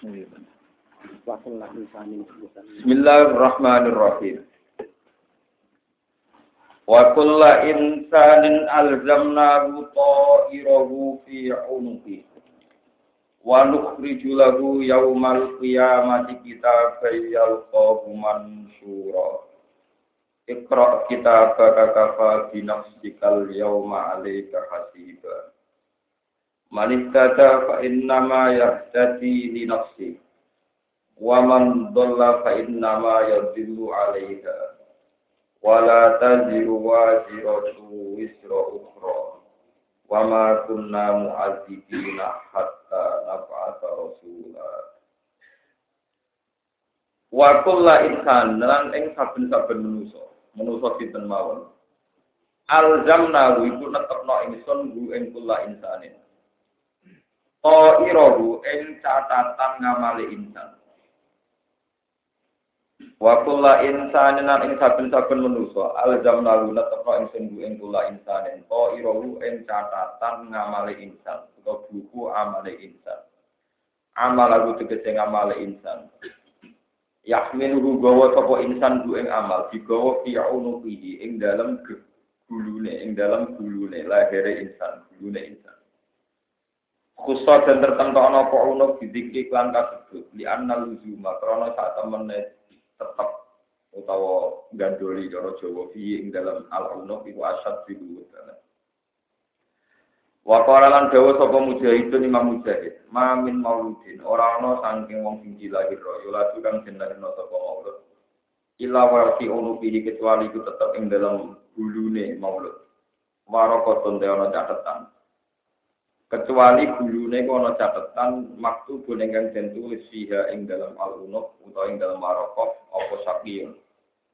Bismillahirrahmanirrahim. Wa kulla insanin alzamnahu ta'irahu fi 'unuqi. Wa nukhriju lahu yaumal qiyamati kitaban yalqahu mansura. Iqra kitabaka kafa bi nafsikal yawma 'alaika hasiba. Man ihtada fa innama yahtadi li nafsi. Wa man dhalla fa innama yadhillu 'alaiha. wala taziru waziratu wisra ukhra. Wa ma kunna mu'adzibina hatta nab'atha rasula. Wa kullu insan lan ing saben-saben manusa. Manusa sinten mawon? Alzamna iku netepno ingsun gu ing kullu insanin Oh irahu ing catatan ngamali insan Wa kulla insanin lan ing saben-saben manusa alzamna guna tepno ing sunggu ing kulla insanin to irawu ing catatan ngamale insan utawa buku amale insan. Amal aku tegese ngamale insan. Yahmiluhu gawa sapa insan bu ing amal digawa fi unuqihi ing dalem gulune ing dalem gulune lahire insan gulune insan. Khusus dan tertentu ana apa unuk didikik lan kasebut li anna luzuma krana sak temene tetap utawa gandoli cara Jawa fi ing dalam al-unuf iku asad fi Wa qala lan dawa sapa mujahidun Imam Mujahid, ma min mauludin ora ana saking wong sing dilahir ya lalu kang jenenge sapa maulud. Ila wa fi unufi kecuali iku tetep ing dalam bulune maulud. Warokotun de ana catatan kecuali gulune kono catatan maktu ning kang den tulis fiha ing dalam al-unuf ing dalam marokof apa sakiyun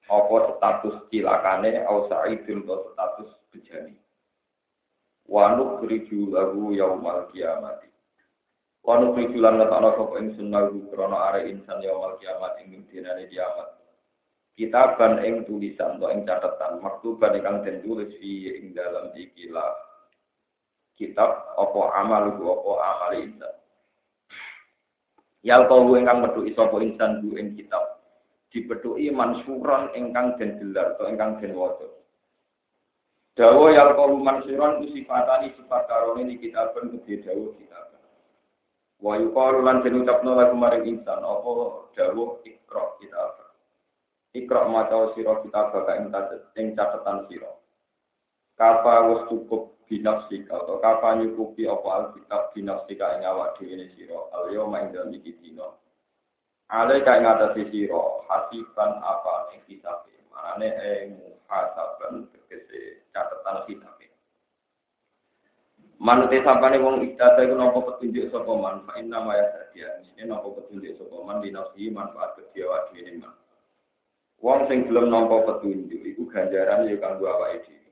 apa status cilakane? Au sa'idun atau status bejani. Wa nukhriju lahu yaumal kiamati. Wa nukhriju lan ngetokno sapa ingsun lahu krana are insan yaumal kiamat ing dinane kiamat. Kitaban ing tulisan atau ing catatan maktuban ingkang den tulis ing dalam ikilah kitab apa amal ku apa amal insan. Yal kau ingkang metu sapa insan bu ing kitab dipethuki mansuran ingkang den gelar atau ingkang den waca. Dawa yal kau mansuran ku sifatani sifat karone ni kitaben kedhe dawa kitab. Wa yuqalu lan den ucapno lagu maring insan apa dawa ikra kitab. Ikra maca sira kitab ka ing catatan sira. Kapa wis cukup binafsika atau kapan nyukupi apa alkitab binafsika ing awak dhewe ne sira? Al yauma ing dalem iki dina. Ale kae ngatasi sira hasiban apa ing kitab manane ing muhasaban tegese catatan kitab Manute sampane wong iktata iku napa petunjuk sapa man? Fa inna ma yasadia ini napa petunjuk sapa man? Dinafsi manfaat kedhe awak dhewe man. Wong sing belum nampa petunjuk iku ganjaran ya kanggo awake dhewe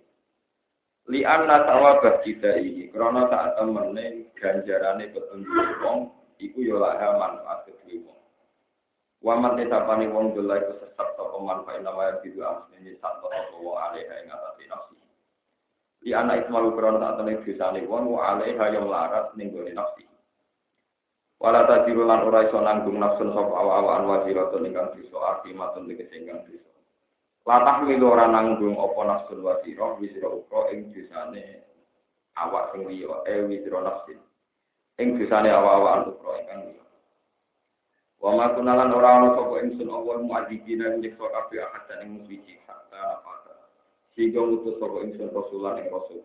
li anna sawabah ini karena saat temene ganjarane petunjuk wong iku yo laha manfaat kedue wong. Waman tetapane wong dola iku sesat sapa manfaat nama yang bidu asline satu apa wa alaiha ing atase nafsi. Li anna ismalu karena saat temene dosane wong wa alaiha yang larat ning gone nafsi. Wala tadiru lan ora iso nanggung nafsun sapa awa-awaan wajiratun ingkang bisa akimatun tegese bisa Latah milu ora nanggung apa nafsun wa sira wisira ing dosane awak sing liya eh wisira nafsin. Ing dosane awak-awakan ukra ingkang liya. Wa ma kunalan ora ana sapa ingsun awal muadzibina nyiksa kabeh ahad ing suci hatta nafata. Sehingga ngutus sapa ingsun rasulan ing rasul.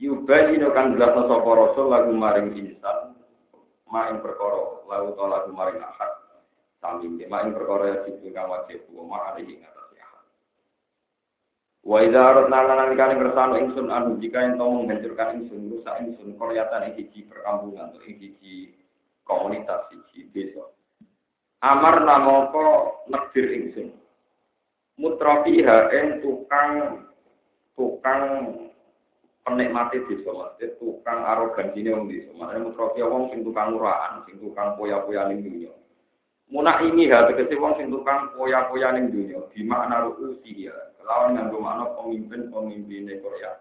Yubayinu kan jelasna sapa rasul lagu maring insan ma ing perkara lagu to lagu maring ahad. Sami ma ing perkara ya sing kang wajib wa ma alihi Wa idza aradna lan kali kersane ingsun anu jika ento menghancurkan ingsun rusak ingsun koryatan ing siji perkampungan atau ing siji komunitas siji desa. Amar namoko negdir ingsun. Mutrafiha ing tukang tukang penikmati desa maksud tukang arogansine wong desa. Makane mutrafiha wong sing tukang murahan, sing tukang poya-poya ning dunya. Munak ini ha tegese wong sing tukang poya-poya ning dunya, di makna ru'usi ya lawan nganggo makna pemimpin-pemimpin Korea.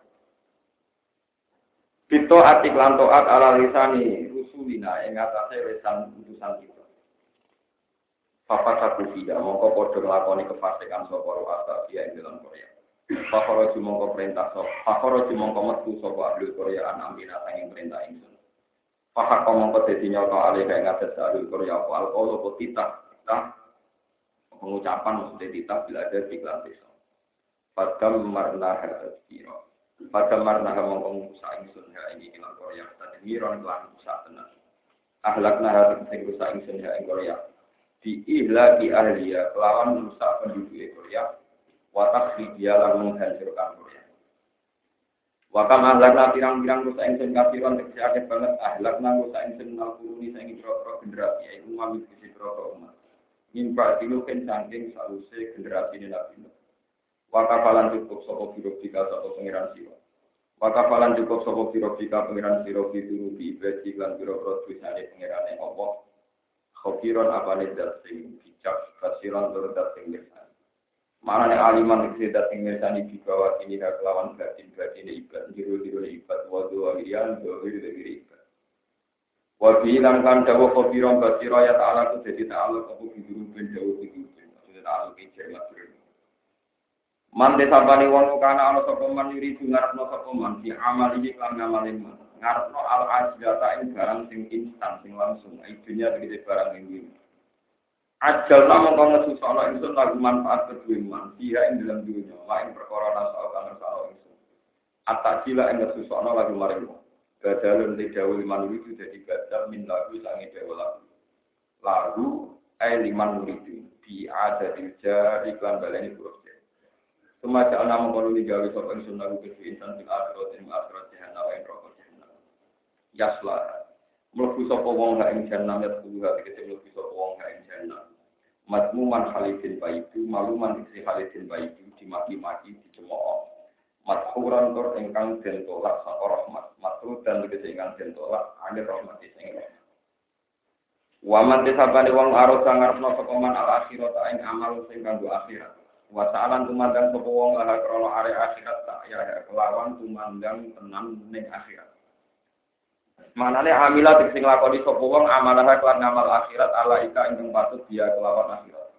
Kita atik lan taat ala lisani rusulina ing atase lesan utusan kita. Papa saku tidak, mongko podo ngelakoni kefasikan soporo asa dia ing dalam Korea. Fakoro mongko perintah sop, fakoro mongko metu sopo ahli Korea anam binatang yang perintah ingsun. Fakar mongko dadi nyoto alih kayak ngates ahli Korea apa alkohol apa titah, titah pengucapan maksudnya titah bila ada iklan desa. Padam marna kiro. Padam marna mongko ngusa ingsun ya ini ilang Korea. Tadi miron kelan ngusa tenan. Ahlak nahat sing rusak ingsun ya ing Korea di ihlaki ahliya kelawan merusak penduduk Korea watak dia lalu menghancurkan Korea Wakam ahlakna pirang-pirang rusak ingsun kafiran tegese akeh banget ahlakna rusak ingsun nal kuruni saing pro generasi yaiku mami sisi pro umat mimpa dulu kan saking saluse generasi ini nabi Wakafalan cukup sopo birobika sopo pengiran siwa Wakafalan cukup sopo birobika pengiran siwa Bidurubi ibadi lan biro-biro tulisane pengiran yang Allah Khofiron apa dat sing bijak, kasiran tur dat mirsani. Mana nih aliman nih dat sing mirsani di bawah ini hak lawan batin batin ibad, jiru jiru ibad, wadu walian, dohir dohir ibad. Wabi hilang kan dawa khofiron basiro ya ta'ala ku jadi ta'ala kamu biduru ben jauh biduru ben. Maksudnya ta'ala kincir matur. Man desabani wong kana ana sapa man yuri ngarepno sapa man fi amal iki kan ngamalin man. Ngarepno al ajlata ing barang sing instan sing langsung. Idunya begitu barang ini ajal namun kau ngesusana ingsun lagu manfaat kedua man dia ing dalam dunia lain perkara nasal kan nasal ingsun. Atak sila ing ngesusana lagu maring badalun li dawu liman itu jadi badal min lagu sangi dawu lagu. Lagu ay liman muridu bi ada dilja iklan baleni buruk Semasa anak mengkono digawe sopan sunnah rugi insan bil akhirat ing akhirat jahanam. Ing rokok yasla mlebu sapa wong ha ing jannah ya kudu ha tegese mlebu sapa wong ha ing jannah matmuman halidin baitu maluman isi halidin baitu dimaki-maki dicemooh. Madhuran tur ingkang den tolak saka rahmat. Matru dan tegese ingkang den tolak ane rahmat sing Waman desabane wong arep ngarepno sapa man al akhirat ing amal sing kanggo akhirat. Wa sa'alan tumandang sapa wong lah krana are akhirat tak ya kelawan tumandang tenan ning akhirat. Manane amila sing lakoni sapa wong amalah kelan ngamal akhirat ala ika ingkang patut dia kelawan akhirat.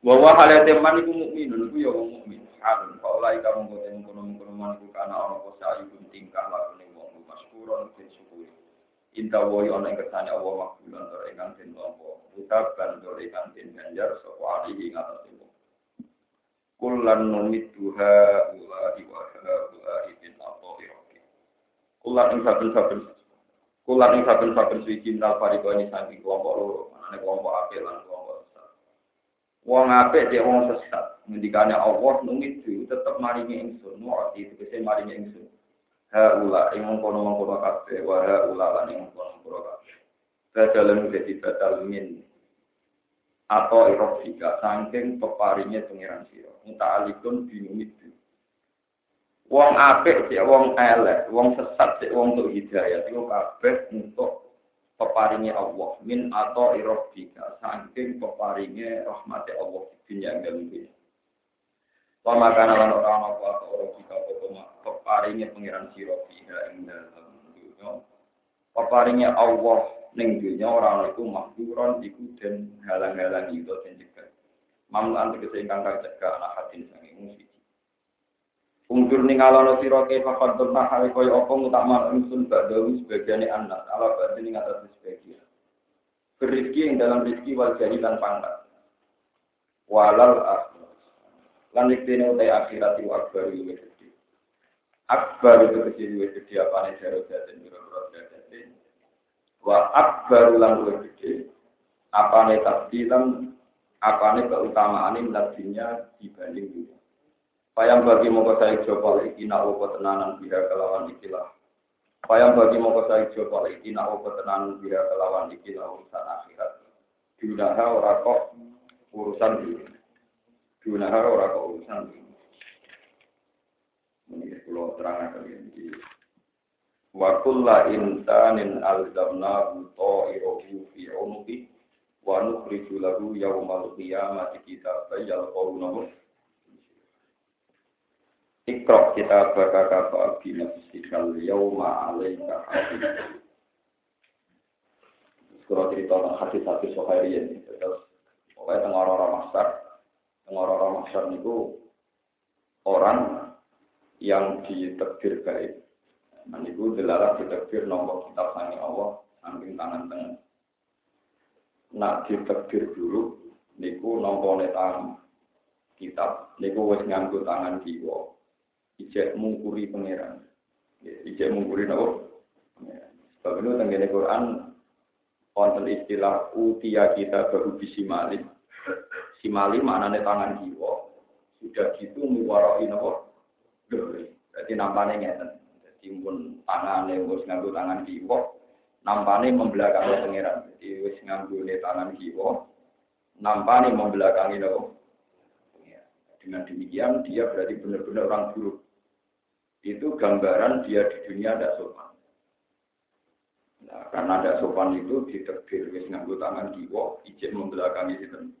Wa wa halate man iku mukminun iku ya wong mukmin. Halun faula ika mongko ten kono-kono man iku kana ana apa sayun tingkah lakone wong maskuron den syukuri. Inta wa ana ing kersane Allah makbulan tur ingkang den tampa. Utab ban tur ingkang den ganjar sapa alihi ngatas wong. Kullan numituha ulahi wa ulahi bin Kulat ing saben-saben kulat ing saben-saben suci nal pariko ini saking kelompok loro, mana kelompok apik lan kelompok sesat. Wong apik dia wong sesat, ngendikane Allah itu tetep maringi ingsun, nuati tegese maringi ingsun. Ha ula ing mengkono-mengkono kabeh, wa ha ula lan ing. Badalan dadi badal min atau irofika saking peparingnya pengiran siro. Muta'alikun binumit Wong apik sik wong elek, wong sesat sik wong untuk hidayah iku kabeh untuk peparinge Allah min atau irobika saking peparinge rahmati Allah di dunia yang dunia. Wa makana lan ora ana apa atau irobika apa pangeran sira fiha dalam dunia. Peparinge Allah ning dunia ora ana iku mahduron iku den halang-halang itu den cegah. Mamlan tegese ingkang kacegah ana hadin sange musik. Ungkur ningalono sira ke fakad durna hale koyo apa ngutakman ingsun badawi sebagiane anak ala badhe ning atas sebagian. Berizki yang dalam rizki wal jadi dan pangkat. Walal akhir. Lan iktine utai akhirat wa akbar luwe gede. Akbar itu kecil luwe gede apa nih jaro dan biro-biro dan Wa akbar lan luwe gede. Apa nih tasdilan apa nih keutamaan ini dibanding dunia. Payang bagi mongko saya coba iki nak opo tenanan bila kelawan ikilah. Payang bagi mongko saya coba iki nak opo tenanan bila kelawan ikilah urusan akhirat. Dunaha ora kok urusan dunia. Dunaha ora kok urusan dunia. Ini kalau terang akan ini. Wa kulla insanin alzamnahu ta'iruhu fi unuki wa nukhriju lahu yawmal qiyamati kitaban yalqawnahu Ikrok kita bakaka bagi nafsikal yauma alaika hadid. Kalau cerita tentang hadis-hadis Sohairian, terus pokoknya tentang orang-orang masyar, tentang orang-orang masyar itu orang yang ditekdir baik. Nah, itu dilarang ditekdir nomor kitab sangi Allah, samping tangan tengah. Nak ditekdir dulu, niku nomor tangan kitab, niku wis nganggo tangan kiwa. Ijek mungkuri pangeran. Ijek mungkuri nopo? Sebab itu tenggene Quran wonten istilah utia kita baru bisimali. Simali maknane tangan kiwa. Sudah gitu muwaroi nopo? Doi. Berarti nampane ngeten. Pun tangane wis nganggo tangan kiwa, nampane membelakangi pangeran. Jadi wis nganggo tangan kiwa, nampane membelakangi nopo? Dengan demikian dia berarti benar-benar orang buruk. Itu gambaran dia di dunia tidak sopan. Nah, karena tidak sopan itu ditekdir wis nganggo tangan kiwa, izin membelakangi itu.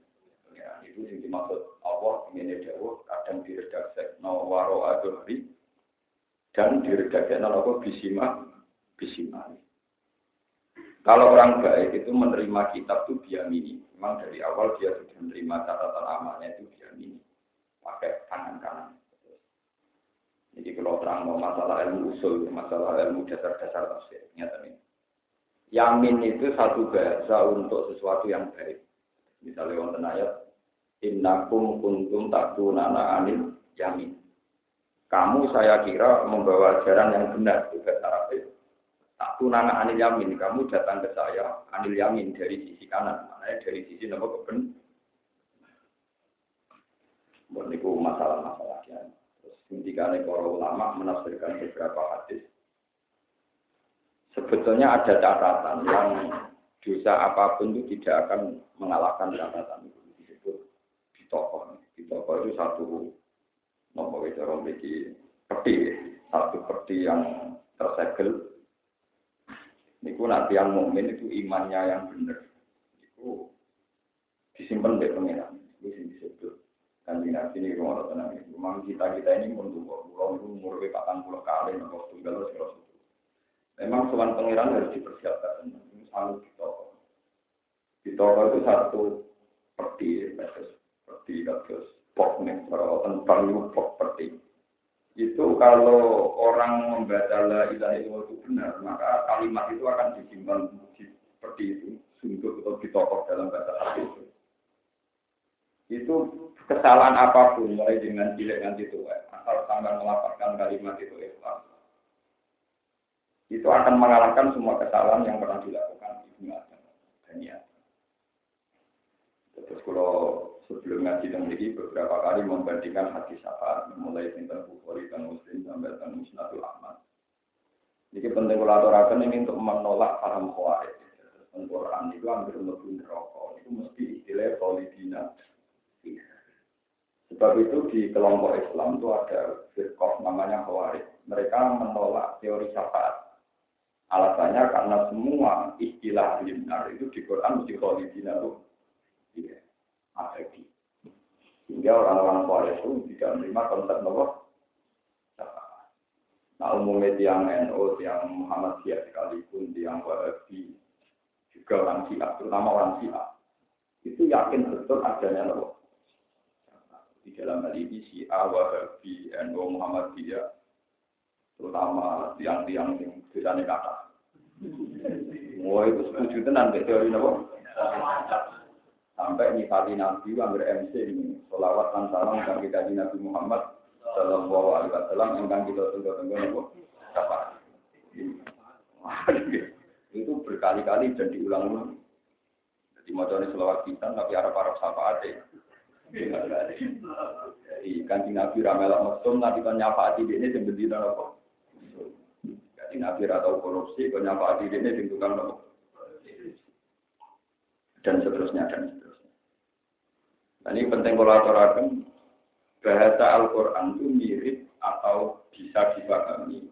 Ya, itu yang dimaksud Allah ini dawuh kadang diredaksi no waro adhari dan diredaksi no apa bisima bisima. Kalau orang baik itu menerima kitab itu biamini. Memang dari awal dia sudah menerima catatan amalnya itu biamini. Pakai tangan kanan. Jadi kalau terang mau masalah ilmu usul, masalah ilmu dasar-dasar tafsir, nyata ini. Yamin itu satu bahasa untuk sesuatu yang baik. Misalnya wonten ayat innakum kuntum taktunana anil yamin. Kamu saya kira membawa ajaran yang benar juga itu. Taktunana anil yamin, kamu datang ke saya anil yamin dari sisi kanan, maknanya dari sisi nomor keben. Ini masalah-masalahnya. Terus ketika para ulama menafsirkan beberapa hadis sebetulnya ada catatan yang dosa apa pun itu tidak akan mengalahkan catatan itu disebut di toko di toko itu satu itu orang memiliki peti satu peti yang tersegel Niku nanti yang mukmin itu imannya yang benar. Itu disimpan di pengiran. Itu yang disebut. Dan di nabi ini rumah tenang. Memang kita kita ini untuk pulau itu umur patang puluh kali, nopo tunggal terus Memang soal pengiran harus dipersiapkan. Ini selalu. Di toko itu satu peti, terus peti, terus pok nih, kalau tentang itu pok peti. Itu kalau orang membaca la ilaha illallah itu benar, maka kalimat itu akan disimpan seperti itu, sungguh atau ditokok dalam bahasa Arab itu. Itu kesalahan apa pun, mulai dengan cilik nanti itu, asal sampai melapatkan kalimat itu ikhlas, itu akan mengalahkan semua kesalahan yang pernah dilakukan Ibnu Adam dan ya. Terus kalau sebelum ngaji dan ini beberapa kali membandingkan hadis syafaat mulai tentang Bukhari dan Muslim sampai tentang Musnadul Ahmad. Jadi penting kolaborasi ini untuk menolak paham khawarij. Quran itu hampir lebih rokok itu mesti istilah solidina. Sebab itu di kelompok Islam itu ada firqah namanya khawarij. Mereka menolak teori syafaat Alasannya karena semua istilah benar itu di Quran mesti kholidina itu iya, abadi. Sehingga orang-orang Khawarij itu tidak menerima konsep Allah. Nah umumnya tiang NO, tiang Muhammadiyah sekalipun, tiang Wahabi, juga orang Syiah, terutama orang Syiah, itu yakin betul adanya Allah. Di dalam hal ini Syiah, Wahabi, NO, Muhammadiyah, terutama tiang-tiang yang biasanya kata Wah itu setuju tenan teori napa? Sampai nyipati Nabi anggar MC ini, solawat dan salam kang kita Nabi Muhammad Sallallahu Alaihi Wasallam yang kita tunggu-tunggu napa? Siapa? Itu berkali-kali dan diulang-ulang. Jadi jadi selawat kita, tapi arah-arah siapa ada. Jadi kanji Nabi Ramelak Mesum, Nabi kan nyapa hati ini yang berdiri apa? Jadi Nabi atau korupsi, kau nyapa di ini di tukang nopo. Dan seterusnya, dan seterusnya. Nah, ini penting kolaborasi. Bahasa Al-Quran itu mirip atau bisa dipahami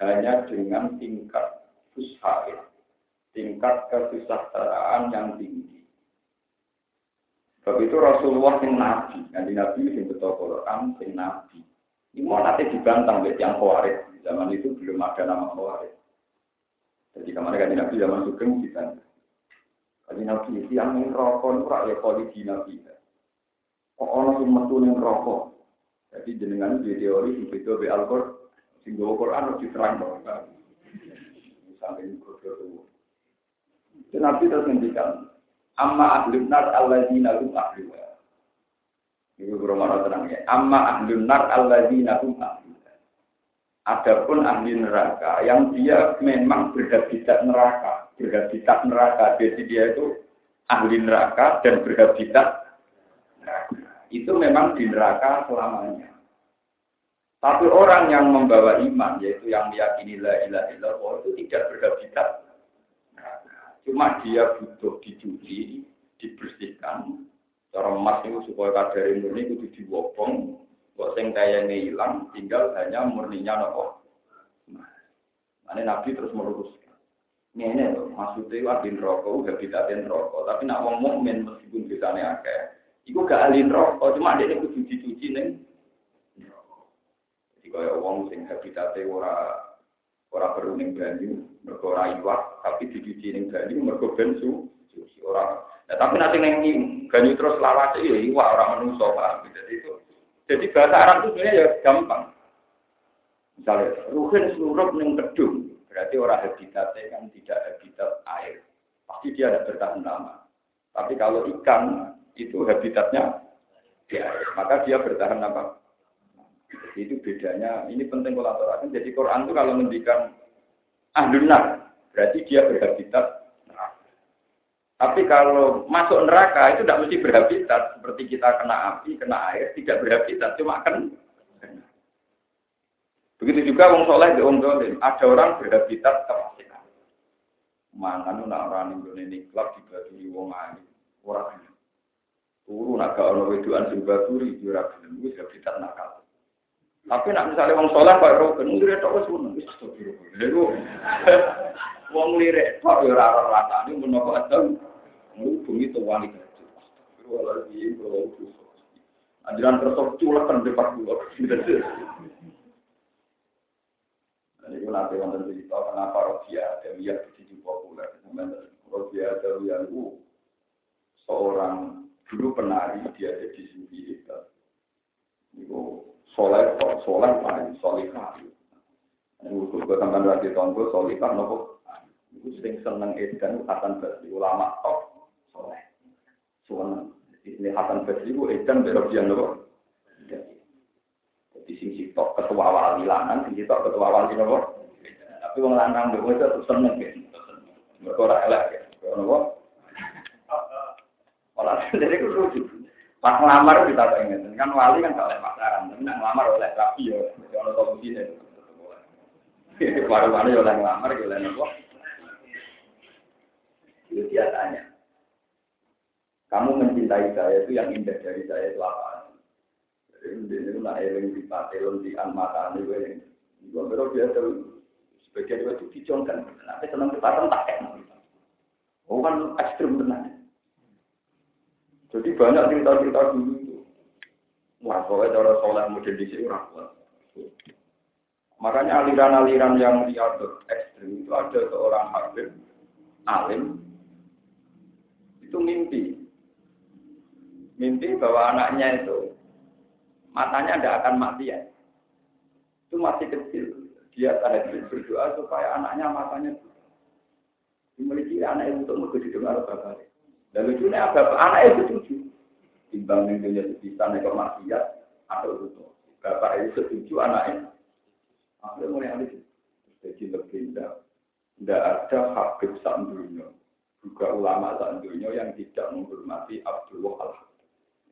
hanya dengan tingkat fushair, tingkat kesejahteraan yang tinggi. Sebab itu Rasulullah yang nabi, yang nabi yang betul Quran, yang nabi. Ini mau nanti dibantah oleh yang khawarij. Zaman itu belum ada nama Khawarij. Jadi kemarin kan Nabi zaman Sugeng kita. Tapi nabi yang rokok itu rak ya di nabi. Kok ono sing metu ning rokok. Jadi jenengan di teori sing beda be Al-Qur'an. Sing go Quran harus diterang. Sampai kodoh. Nabi terus ngendikan, amma ahlun nar alladzina hum ahluha. Ibu guru mana tenang ya. Amma ahlun nar alladzina hum ahluha. Adapun ahli neraka yang dia memang berhabitat neraka, berhabitat neraka. Jadi dia itu ahli neraka dan berhabitat neraka. Itu memang di neraka selamanya. Tapi orang yang membawa iman, yaitu yang meyakini la ilaha illallah, itu tidak berhabitat Cuma dia butuh dicuci, dibersihkan. Cara emas itu supaya kadar murni itu diwopong. Kok sing hilang, tinggal hanya murninya nopo. Nah, Nabi terus meluruskan. Ini loh, maksudnya itu ahli rokok, habitatin rokok. Tapi nak wong mukmin meskipun bisanya akeh, itu gak ahli rokok, cuma dia kudu dicuci neng. Jadi kaya wong sing habitatnya ora ora perlu ning banyu, mergo ora iwak, tapi dicuci ning banyu mergo ben su suci ora. Nah, tapi nanti ning banyu terus lawas ya iwak ora menungso paham. Jadi itu jadi bahasa Arab itu sebenarnya ya gampang. Misalnya, ruhin seluruh ning kedung, berarti orang habitatnya kan tidak habitat air. Pasti dia ada bertahan lama. Tapi kalau ikan itu habitatnya di air, maka dia bertahan. Jadi itu bedanya. Ini penting kolaborasi. Jadi Quran itu kalau mendikan ahlunar, berarti dia berhabitat. Tapi kalau masuk neraka itu tidak mesti berhabitat. Seperti kita kena api, kena air, tidak berhabitat. Cuma kan Begitu juga wong soleh di wong dolim. Ada orang berhabitat kefasikan. Mangan nak orang ini klub dibagi wong ayu. Orang Turu nak ono wedoan sing baturi ora gelem wis habitat nakal. Tapi nak misalnya wong soleh kok rukun, lirik tok wis ngono, wis astagfirullah. Wong lirik tok ya ora ora rasane menapa adem. Ngubungi kecil. Astagfirullahaladzim. Ajaran tersok culek di depan kula. Ini nanti wonten cerita kenapa Rodia Adawiyah begitu populer. Rodia Adawiyah itu seorang dulu penari dia jadi sufi hebat. Itu soleh, soleh paling solihah. Ini gue tambah lagi tonton solihah nopo. Itu sing seneng edan Hasan Basri ulama top soleh. Suwana ini Hasan Basri itu edan berapa dia nopo. Jadi sing sitok ketua wali lanang, sing sitok ketua wali nopo. Tapi wong lanang berapa itu seneng ya. Mereka orang elek ya. Nopo. Malah dari itu lucu. Pas ngelamar kita pengen, kan wali kan gak oleh pacaran, tapi nak ngelamar oleh rapi ya, kalau solusinya. Baru-baru ya oleh ngelamar, ya oleh nopo. Itu dia tanya. Kamu mencintai saya itu yang indah dari saya itu apa? Jadi ini nak eling di patelon di anmata ini gue gue baru biasa sebagian itu dicongkan, nanti senang kita enak. Oh kan ekstrim benar. Jadi banyak cerita-cerita dulu itu. Wah, pokoknya cara soleh model di sini orang kuat. Makanya aliran-aliran yang diatur ekstrim itu ada seorang hakim, alim, itu mimpi. Mimpi bahwa anaknya itu matanya tidak akan mati ya. Itu masih kecil. Dia tahajud berdoa supaya anaknya matanya dimiliki anak itu untuk menjadi dengar bapaknya. Dan lucunya apa? Anaknya setuju. Timbang yang dia bisa nego maksiat atau itu. Bapak itu setuju anaknya. Akhirnya mulai ada Jadi legenda. Tidak ada habib dunia. Juga ulama dunia yang tidak menghormati Abdullah al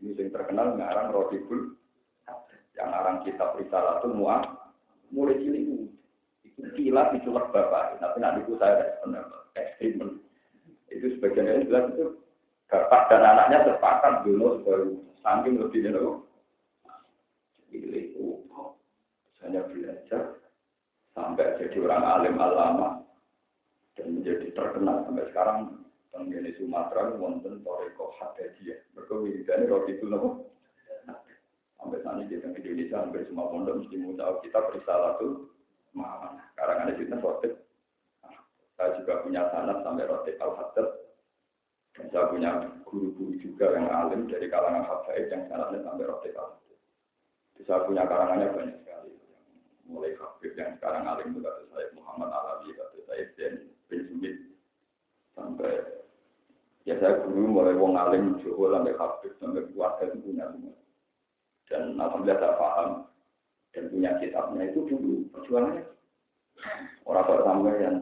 Ini yang terkenal ngarang Rodibul yang ngarang kitab Risalah itu muah mulai cilik itu kilat diculak bapak tapi nanti itu saya ekstrim itu sebagian dari jelas itu bapak dan anaknya sepakat dulu baru saking lebih dulu. Jadi itu hanya belajar sampai jadi orang alim alama dan menjadi terkenal sampai sekarang di Sumatera wonten toreko hadajiyah. Mereka wiridannya roti itu nopo. Sampai saat ini di Indonesia hampir semua pondok mesti tahu kita berisalah tuh mana. Sekarang ada cerita roti. Saya juga punya sanat sampai roti al-hadad Dan saya punya guru-guru juga yang alim dari kalangan habaib yang sangatnya sampai rote Jadi saya punya karangannya banyak sekali. Mulai habib yang sekarang alim itu kata saya Muhammad Alawi, kata saya Ben bin Sumit. Sampai ya saya guru mulai wong alim Jawa sampai habib sampai keluarga itu punya semua. Dan alhamdulillah saya paham dan punya kitabnya itu dulu perjuangannya. Orang kok sampai yang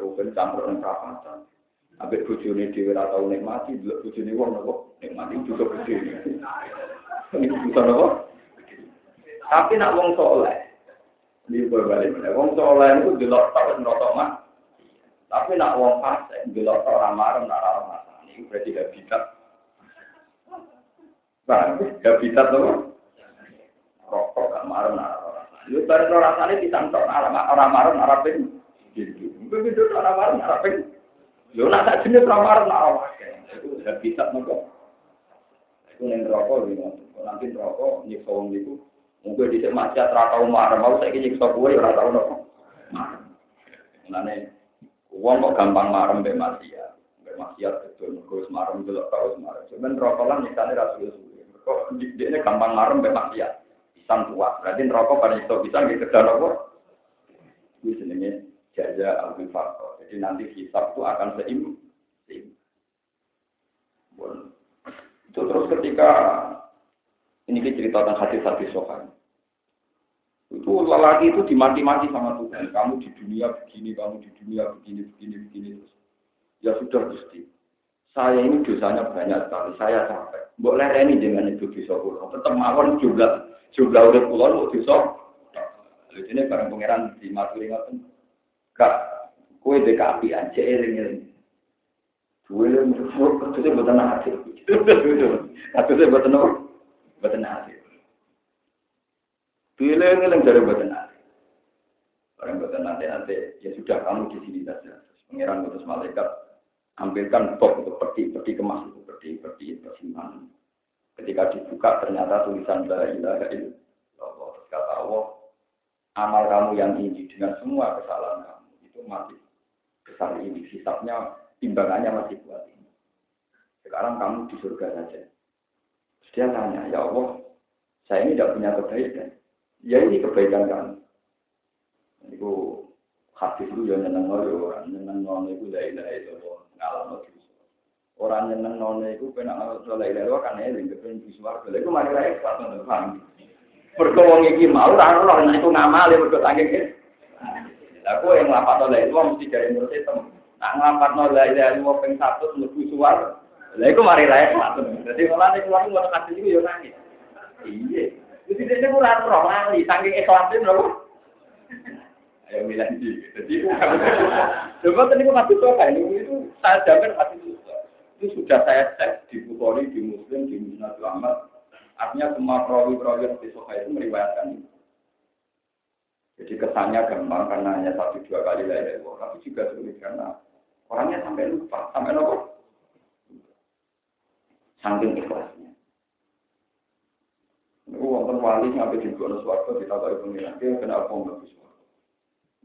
Ruben campur dengan perapatan. Abis bujuni di ora tau nikmati, delok bujuni wong nopo nikmati juga. Ini bisa nopo? Tapi nak wong soleh, ini berbalik mana? Wong soleh itu delok tau nerotok mah. Tapi nak wong fase, delok tau ramar, nak ramar. Ini berarti habitat. Nah, habitat nopo? Rokok gak marah, nak ramar. Lu bareng rasanya disangkut orang marah, nak rapin. Gitu. Begitu orang marah, nak rapin. Yo nak tak jenis ramar nak awak. Itu udah bisa nopo. Itu neng rokok gitu. Nanti rokok nyiksa wong itu. Mungkin di maksiat ra tau marah mau saya nyiksa kowe ora tau nopo. Nane wong kok gampang marah mbek maksiat. Mbek maksiat betul wis marah delok tau marah. Cuman rokok lan nyiksane ra suwe-suwe. Kok dia gampang marah mbek maksiat. Pisang tua. Berarti rokok pada nyiksa pisang gitu kan apa? Ini jenenge jaza al-fakor. Jadi nanti hisab itu akan seim. seim. Itu terus ketika ini cerita tentang hati-hati sokan. Itu lelaki itu dimati-mati sama Tuhan. Kamu di dunia begini, kamu di dunia begini, begini, begini terus. Ya sudah Gusti. Saya ini dosanya banyak sekali. Saya capek. Boleh ini dengan itu bisa pulang. Tetap mawon jumlah jumlah udah pulau mau bisa. Lalu ini barang pangeran di maturi ngoten. Kak, kue dek api aja eling eling. Kue menurut itu buatan hasil. Itu buatan apa? Buatan hasil. Pilih eling dari buatan hasil. Orang buatan nanti nanti ya sudah kamu di sini saja. Pangeran utus malaikat ambilkan box untuk peti peti kemas itu peti peti persimpangan. Ketika dibuka ternyata tulisan la ilaha illallah. Kata Allah, amal kamu yang tinggi dengan semua kesalahan kamu itu masih besar ini. Hisapnya, timbangannya masih kuat ini. Sekarang kamu di surga saja. Terus dia tanya, ya Allah, saya ini tidak punya kebaikan. Ya ini kebaikan kamu. Itu hadis itu ya nyeneng orang, nyeneng itu la ilaha illallah, ngalam Orang nyeneng nono itu kena ngalam la ilaha illallah kan eling kepen di swarga. Iku mari ra ikhlas nang paham. Mergo wong iki mau ora ora nek iku ngamale mergo saking Kowe yang nglapat la itu mesti dari menurut itu. Nak nglapat la ilaha illallah ping 100 mlebu swarga. Lah iku mari ra ikhlas. Dadi malah nek wong ngono kadhe iku yo nangis. Iya. Jadi dia ora ora ngali saking ikhlasin lho. Ayo bilang sih. Jadi coba tadi aku masih suka ini itu saya jamin masih suka. Itu sudah saya cek di Bukhari, di Muslim, di Musnad Ahmad. Artinya semua perawi-perawi yang suka itu meriwayatkan itu. Jadi kesannya gampang karena hanya satu dua kali lah ya, tapi juga sulit karena orangnya sampai lupa, sampai nopo. Saking ikhlasnya. Ini wonten wali sampai di Gunung Suwargo kita tahu pengiran dia kenal pom bagus.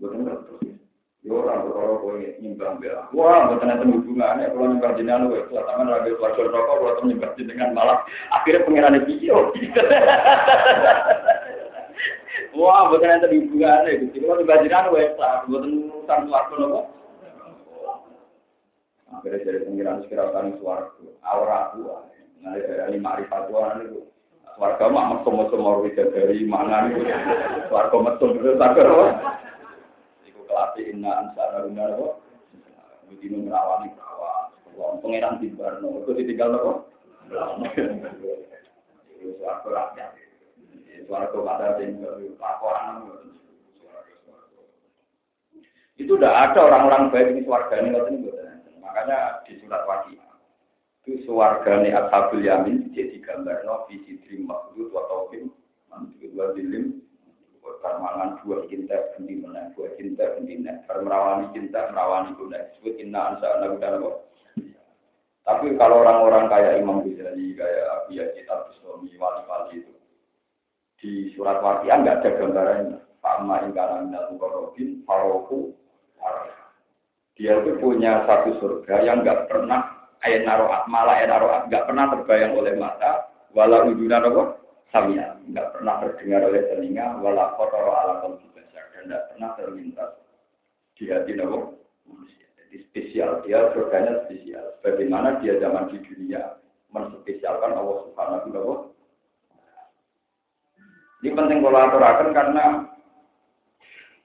Bukan terus. Ya orang kalau kau nyembah bela. Wah, bukan ada hubungannya. Kalau nyembah jenengan, gue itu sama raga keluarga rokok. Kalau nyembah jenengan malah akhirnya pengiran video. Wah, bukan ada hubungannya. Kalau nyembah jenengan, gue itu bukan urusan keluarga rokok. Akhirnya dari pengiran sekira kami suaraku. Aura aku. Nah, dari lima hari patuan itu. Warga mak mesum-mesum mau dari mana nih? Warga mesum terus sakit kelatih inna ansara rumah kok. Begini merawani perawan. Pengiran di Barno. Itu ditinggal. Suara rakyat. Itu udah ada orang-orang baik di suarga ini. Makanya di surat wajib. Itu suarga ini Ashabul Yamin. Jadi gambar no. Visi dream makhluk. Wataukim. Mantul. Wadilim permangan dua cinta bendi mana dua cinta bendi mana merawani cinta merawani guna disebut inna ansa anak dan tapi kalau orang-orang kayak Imam Ghazali kayak Abi Yazid Al-Bustami wali-wali itu di surat waqiah nggak ada gambarannya Ma ingkara minal mukarrabin faroku dia itu punya satu surga yang nggak pernah ayat naroat malah ayat naroat nggak pernah terbayang oleh mata wala uduna apa? Samia. Nggak pernah terdengar oleh telinga wala kotoro ala kalbi besar dan nggak pernah terlintas di hati nopo manusia. Jadi spesial. Dia surganya spesial. Bagaimana dia zaman di dunia menspesialkan Allah Subhanahu wa taala ini penting kolaborasi karena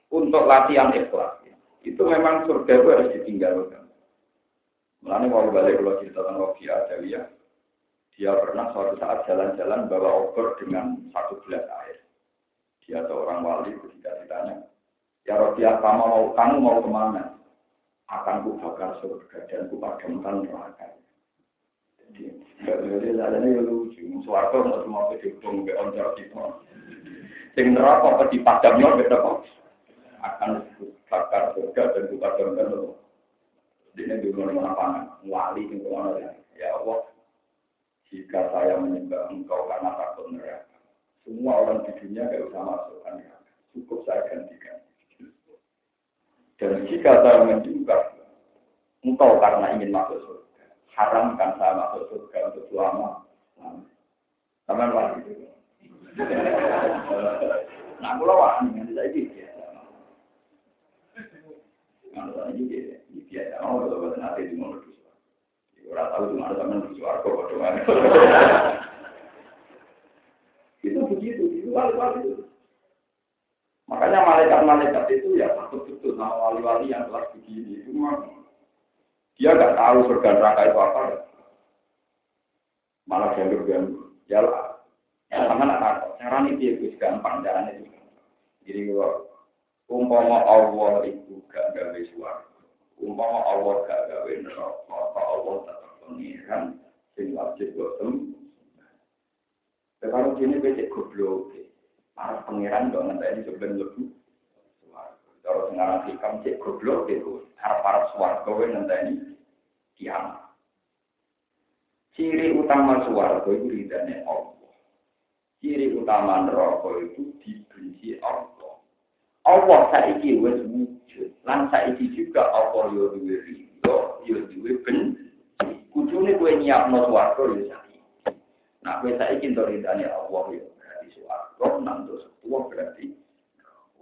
untuk latihan ikhlas itu memang surga itu harus ditinggalkan. Mulanya mau balik kalau cerita tentang Robi Adawiyah, dia pernah suatu saat jalan-jalan bawa obor dengan satu gelas air. Dia atau orang wali ketika ditanya, ya Robi kamu mau kamu mau ke mana? Akan ku bakar surga dan ku padamkan neraka. Jadi, jalannya ya lucu. Suarga mau semua kedukung ke oncar kita. Sing neraka apa dipadamnya beda kok. Akan bakar surga dan ku padamkan neraka. Ini di mana pangan, wali di mana ya Allah. Jika saya menyembah engkau karena takut neraka, semua orang di dunia gak usah masuk neraka. Cukup saya gantikan. Dan jika saya menyembah engkau karena ingin masuk surga, haramkan saya masuk surga untuk selama. Taman wali itu. Nah, kalau wali, nanti saya gitu ya. Kalau saya gitu biasa mau kalau buat nanti di mana tuh orang tahu cuma ada teman di suarco bagaimana itu begitu itu wali-wali itu makanya malaikat-malaikat itu ya takut betul sama wali-wali yang kelas begini itu memang dia nggak tahu surga neraka itu apa. Malah ganggu-ganggu ya lah ya sama nak caranya dia itu gampang caranya itu jadi kalau umpama Allah itu gak gawe suara umpama Allah gak gawe neraka apa Allah tetap pengiran sing wajib botem kalau gini becek goblok. Para pengiran dong nanti ini sebenarnya. lebih kalau sekarang hikam cek goblok itu harap para suarga nanti ini kiamat ciri utama suarga itu ridhanya Allah ciri utama neraka itu dibenci Allah Allah saiki wis wujud. Lan saiki juga Allah yo duwe ridho, yo duwe ben. Kudune kowe nyiapno swarga yo saiki. Nah, kowe saiki entuk ridane Allah yo berarti swarga nang dosa berarti.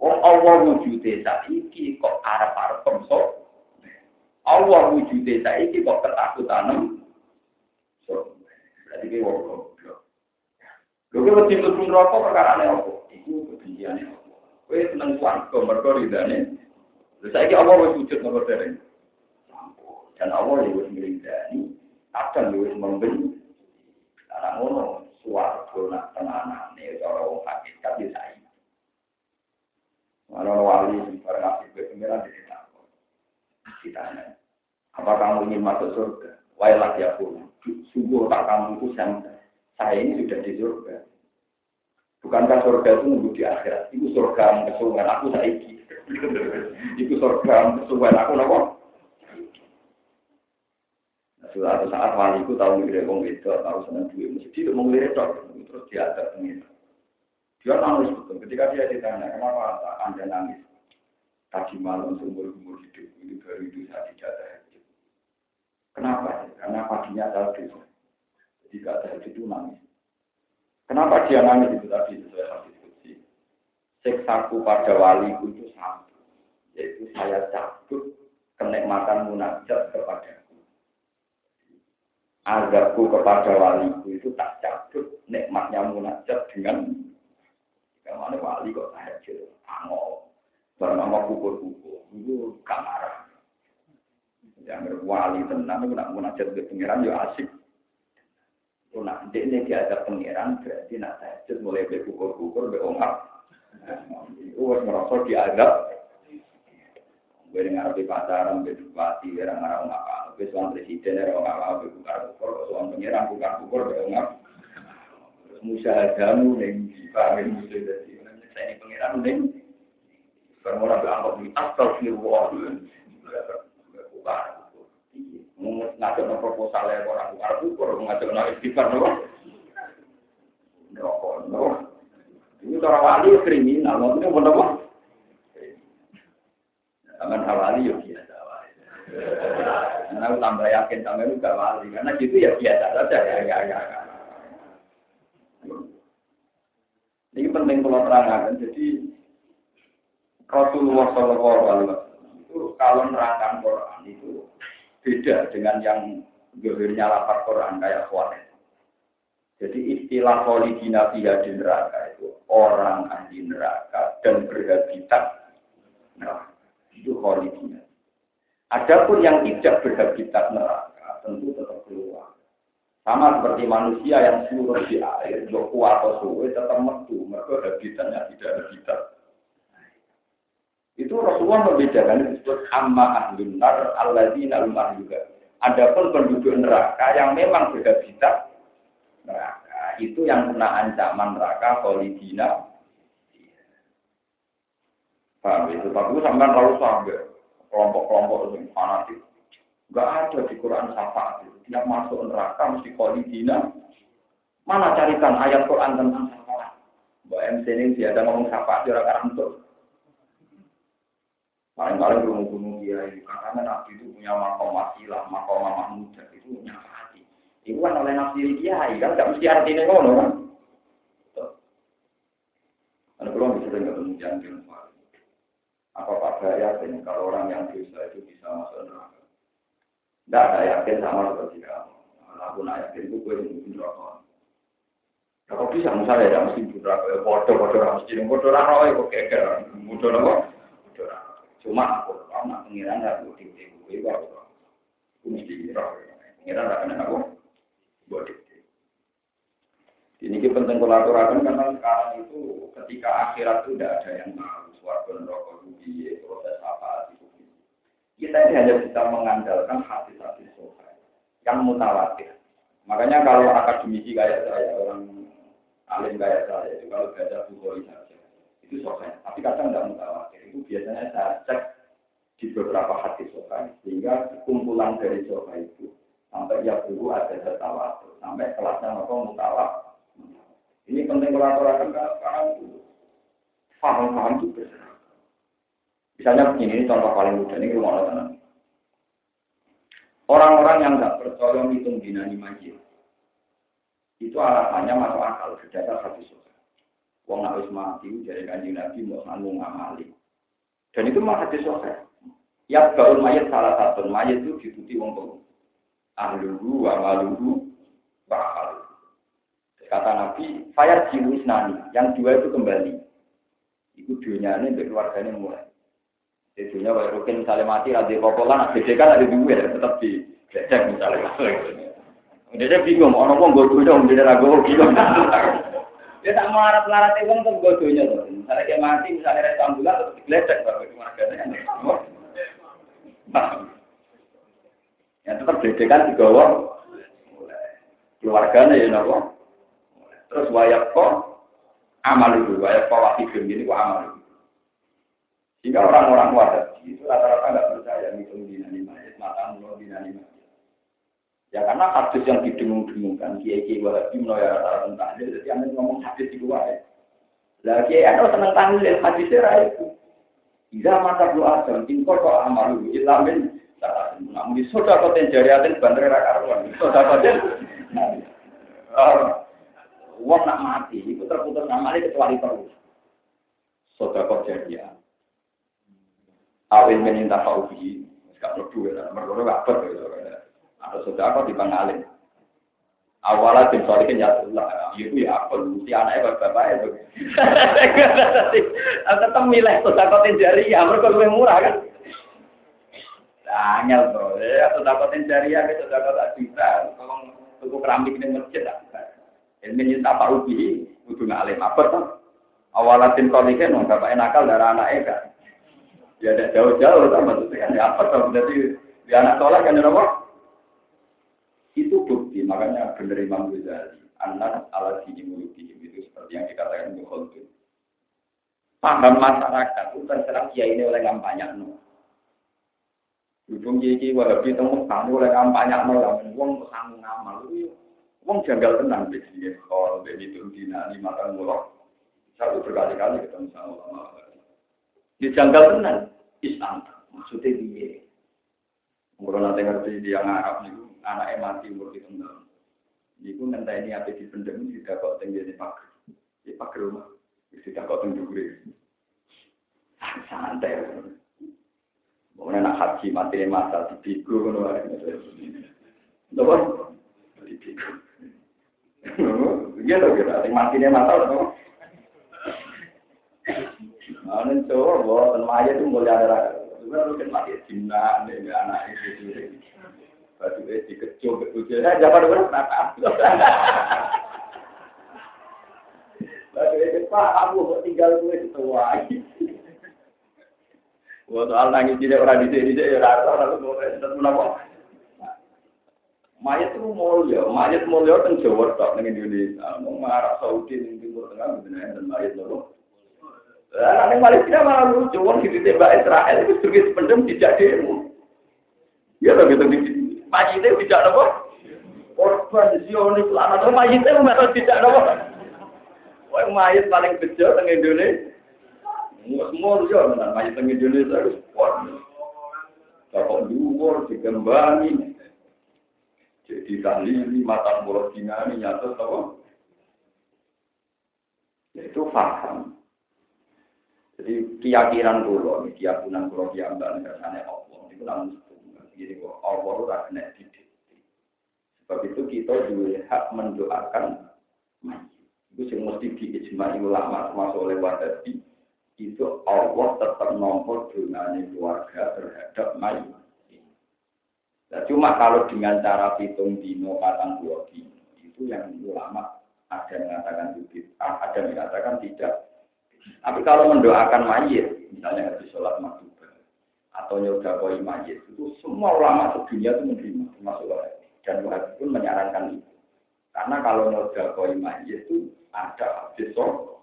Wong Allah wujude saiki kok arep-arep pemso. Allah wujude saiki kok ketakutan. So, berarti kowe wong goblok. Lha kok mesti mlebu neraka perkara apa? Iku kebenciane Allah. Kowe seneng swarga mergo ridane. Lha saiki Allah wis wujud nomor. Dan Allah ya wis ngridani, kadang ya wis memben. Ana ngono swarga nak tenanane cara wong hakikat ya. Mana wali barang asik ke pengiran di Ditanya, apa kamu ingin masuk surga? Wailah ya pun. Sungguh tak kamu itu saya ini sudah di surga. Bukankah surga itu nunggu di akhirat? Itu surga kesuwen aku saiki. itu surga kesuwen aku nopo. Suatu saat waliku tahu ngelirik wong itu, tahu seneng duit, mesti dia mau ngelirik terus dia ada pengir. Dia nangis betul. Ketika dia ditanya, kenapa anda nangis? Tadi malam seumur umur hidup itu baru itu saya tidak tahajud. Kenapa? Karena paginya dosa. Jadi tidak tahajud itu nangis. Kenapa dia nangis itu tadi sesuai hadis kunci? Seksaku pada waliku itu satu, yaitu saya cabut kenikmatan munajat kepadaku. Azabku kepada waliku itu tak cabut nikmatnya munajat dengan Ke mana wali kok tahajud, angol, bernama kukur-kukur, itu kamar. Yang wali tenang, itu nak munajat ke pengiran, ya asik. Nah, ini dia ada pengiran, berarti nak tahajud mulai berkukur-kukur, berongkap. Itu harus merasa diadab. Gue dengar di pacaran, berdukati, orang-orang apa. Gue suami presiden, orang-orang berkukur-kukur, suami pengiran, bukan-kukur, berongkap. Musyahadamu, yang dipahamin musuh pengiran, yang Bermula berangkat di astagfirullah. Bukan ngajak no proposal ya orang bukan ukur ngajak no istighfar no rokok no ini cara wali kriminal maksudnya mau apa Aman hawali yo biasa Karena aku tambah yakin tambah itu gak wali. Karena gitu ya biasa saja ya. Gak, gak. Ini penting kalau terangkan. Jadi Rasulullah Shallallahu Alaihi Wasallam itu kalau nerangkan Quran itu beda dengan yang gehirnya lapar Quran kayak khawatir. Jadi istilah kholidina fiha di neraka itu orang ahli neraka dan berhabitat neraka. Itu kholidina. Adapun yang tidak berhabitat neraka tentu tetap keluar. Sama seperti manusia yang seluruh di air, joku atau suwe tetap metu, mereka habitatnya tidak habitat. Itu Rasulullah membedakan disebut amma ahlun nar alladzina lumah juga. Adapun penduduk neraka yang memang berhabitat neraka, itu yang kena ancaman neraka kolidina. Paham itu? Tapi sampai terlalu sampai kelompok-kelompok yang fanatik Enggak ada di Quran syafaat itu. Tiap masuk neraka mesti kolidina. Mana carikan ayat Quran tentang syafaat? Mbak MC ini dia ada ngomong syafaat di orang untuk. Paling-paling gunung-gunung dia ini. Karena Nabi itu punya makom wasilah, makom mahmudah. Itu punya hati. Itu kan oleh Nabi kiai kan. Tidak mesti artinya ngono kan. Ada belum bisa dengar jangan Apa Pak Gaya kalau orang yang dosa itu bisa masuk neraka? Tidak ada yakin sama seperti kamu. Aku nak yakin itu gue mungkin rokok. Kalau bisa misalnya ya mesti berapa ya bodoh bodoh jadi bodoh ya kok kayak bodoh apa? Bodoh Cuma aku tahu nak pengiran aku di di gue baru. Aku mesti raro. Pengiran akan aku bodoh. Ini penting kolaborasi karena sekarang itu ketika akhirat itu tidak ada yang tahu suatu neraka itu proses apa itu kita ini hanya bisa mengandalkan hadis-hadis sohail yang mutawatir. Makanya kalau akademisi kayak saya, orang alim kayak saya, itu kalau baca buku itu sohail. Tapi kadang tidak mutawatir. Itu biasanya saya cek di beberapa hadis sohail, sehingga kumpulan dari sohail itu sampai ya dulu ada tawatur, sampai kelasnya apa mutawatir. Ini penting kolaborasi karena itu paham-paham itu. Misalnya begini, ini contoh paling mudah ini rumah tanah. Orang-orang yang nggak percaya menghitung dinani majid, itu alasannya masuk akal berdasar hadis sosial. Wong harus mati dari kanji nabi mau sanggup ngamali. Dan itu mah hadis sosial. Ya gaul mayat salah satu mayat itu diikuti wong tua. Ahluhu wa bakal. Kata Nabi, fayat jiwis nani, yang dua itu kembali. Itu dunia ini keluarganya mulai. Itunya Pak Rukin misalnya mati, ada popolan, ada kan ada duit, tetap di becek misalnya. Dia bingung, orang pun gue dong, dia ragu bingung. Dia tak mau harap larat uang tuh godonya tuh. Misalnya dia mati, misalnya rasa ambulan, terus digeledek, baru itu marganya. Ya tetap bedekan di bawah keluarganya ya nopo. Terus wayak kok amal itu, wayak kok wakil ini kok amal itu. Jika orang-orang wahabi itu rata-rata nggak percaya ngitung dinani mayat, mata mulut dinani mayat. Ya karena hadis yang didengung-dengungkan, kiai-kiai wahabi rata-rata tentang jadi anda ngomong hadis di luar ya. Lah kiai anda senang tahlil, hadisnya itu. Tidak mata doa jam, tingkol kok amalu, ilamin, namun di soda koten jariatin bandar rakaruan, soda koten. Uang nak mati, itu terputus amalnya kecuali perlu. Soda koten jariah awin meninta fauhi, gak perlu duit, mereka gak perlu Ada sudah apa di Bangalin. Awalnya tim solikin ya Allah, itu ya apa si anaknya bapak itu. Tetap milih sudah kotin jari ya, mereka lebih murah kan. Angel bro, ya sudah kotin jari ya, sudah kotin juta, tolong tuku keramik ini masjid lah. Ini nyinta Pak Ubi, udah ngalim apa tuh? Awalnya tim solikin, bapak nakal darah anaknya kan. Ya ada jauh-jauh sama maksudnya kan apa kalau jadi di anak sholat kan apa? Itu makanya benar Imam Ghazali anak ala sini muluki itu seperti yang dikatakan Ibnu Khaldun. Paham masyarakat itu terserah kia ini oleh kampanye no. Ujung kiai wahabi temu kamu oleh kampanye no lah, wong kesang ngamal itu, wong janggal tenang biasanya kalau begitu dina lima tahun mulok. Satu berkali-kali ketemu sama ulama. Dijanggal tenang. Islam. Maksudnya dia. Kalau nanti ngerti dia Arab nih, anaknya mati umur di tengah. Niku ngenteni ape dipendem tidak kok tinggi di pagar. Di pagar rumah. Tidak kok tinggi juga. Santai. Mau nak haji mati di masa di biku ngono wae. Lho, di biku. Iya loh kita, mati di masa loh. Ini coba, dan maya itu mulai ada. Sebenarnya mati cinta, anak itu. Batu es dikecup, betul. Nah, jawaban berapa. Batu es pak, aku kok tinggal gue setua. Wah, soal nangis tidak orang di sini, dia rasa orang itu tetap menapa. Mayat itu mulia, mayat mulia kan Jawa tak dengan Indonesia. Mau marah Saudi di Timur Tengah, benar dan mayat nopo. Nah, Malaysia malah lucu, orang di tembak Israel itu sebagai pendem tidak demo. Ya, gitu gitu majite tidak nopo korban Zionis lama tuh majite memang tidak nopo Wah, mayit paling bejo teng Indonesia. Semua yo tenan mayit teng Indonesia harus kuat. Kalau dhuwur digembangi. Jadi tahlili mata mulut dinani nyata apa? Itu paham. Jadi keyakinan kulo, keyakinan kulo kiambang kersane Allah. Itu namun Kok Allah ora kena. Sebab itu kita juga hak mendoakan. Itu yang mesti diijmai ulama termasuk oleh Wadabi. Itu Allah tetap nomor dunanya keluarga terhadap mayit. Nah, cuma kalau dengan cara hitung dino patang dua itu yang ulama ada yang mengatakan bibit, ada yang mengatakan tidak. Tapi kalau mendoakan mayit, misalnya habis sholat maghrib, atau nyoba koi majid. Itu semua ulama sedunia itu menerima termasuk Wahabi dan Wahabi pun menyarankan itu. Karena kalau nyoba koi majid itu ada besok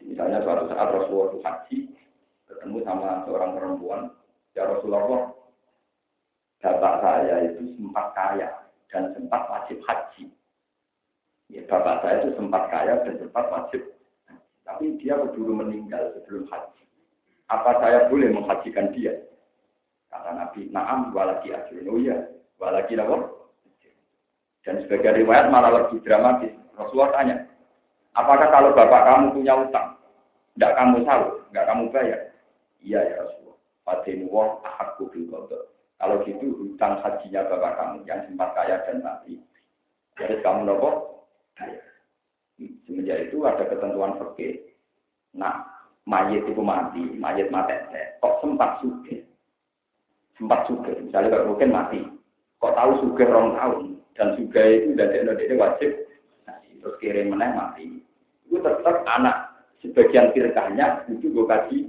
misalnya suatu saat Rasulullah itu haji ketemu sama seorang perempuan. Ya Rasulullah bapak saya itu sempat kaya dan sempat wajib haji. Ya bapak saya itu sempat kaya dan sempat wajib tapi dia keburu meninggal sebelum haji apa saya boleh menghajikan dia? Kata Nabi, naam walaki ajrun. Oh iya, walaki apa? Dan sebagai riwayat malah lebih dramatis. Rasulullah tanya, apakah kalau bapak kamu punya utang, tidak kamu tahu, tidak kamu bayar? Iya ya Rasulullah. Fadin wah ahakku bil Kalau gitu hutang hajinya bapak kamu yang sempat kaya dan mati. Jadi kamu nopo bayar. Semenjak itu ada ketentuan fikih. Nah, mayat itu mati, mayat mati, kok sempat suge, sempat suge, misalnya kalau mungkin mati, kok tahu suge rong tahun, dan suge itu dari Indonesia wajib, terus kirim meneh mati, itu tetap anak sebagian firkahnya itu gue kasih,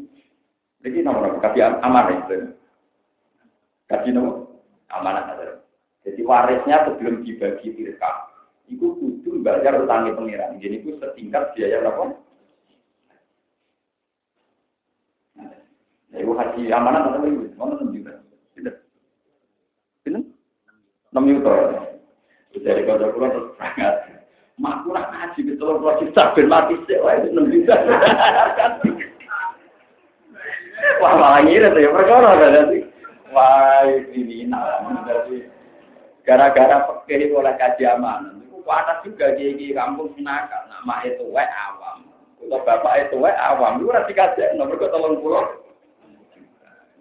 jadi nomor kasih amanah itu, kasih nomor? Amanah. Ada. Jadi warisnya sebelum dibagi firkah, itu kudu bayar utangnya pengiran, jadi itu setingkat biaya berapa? Ibu haji amanah atau ibu? Mana enam juta? Tidak. Tidak? Enam juta. Dari kota pulau terus berangkat. Mak kurang haji ke telur pulau juta mati sih. Wah itu enam juta. Wah malah ngira tuh ya perkara kan. Wah ini nah. Gara-gara pakai oleh kaji amanah. Panas juga gigi kampung sinaka. Nama itu wae awam. Kalau bapak itu wae awam. Lu rasi kaji nomor ke telur pulau.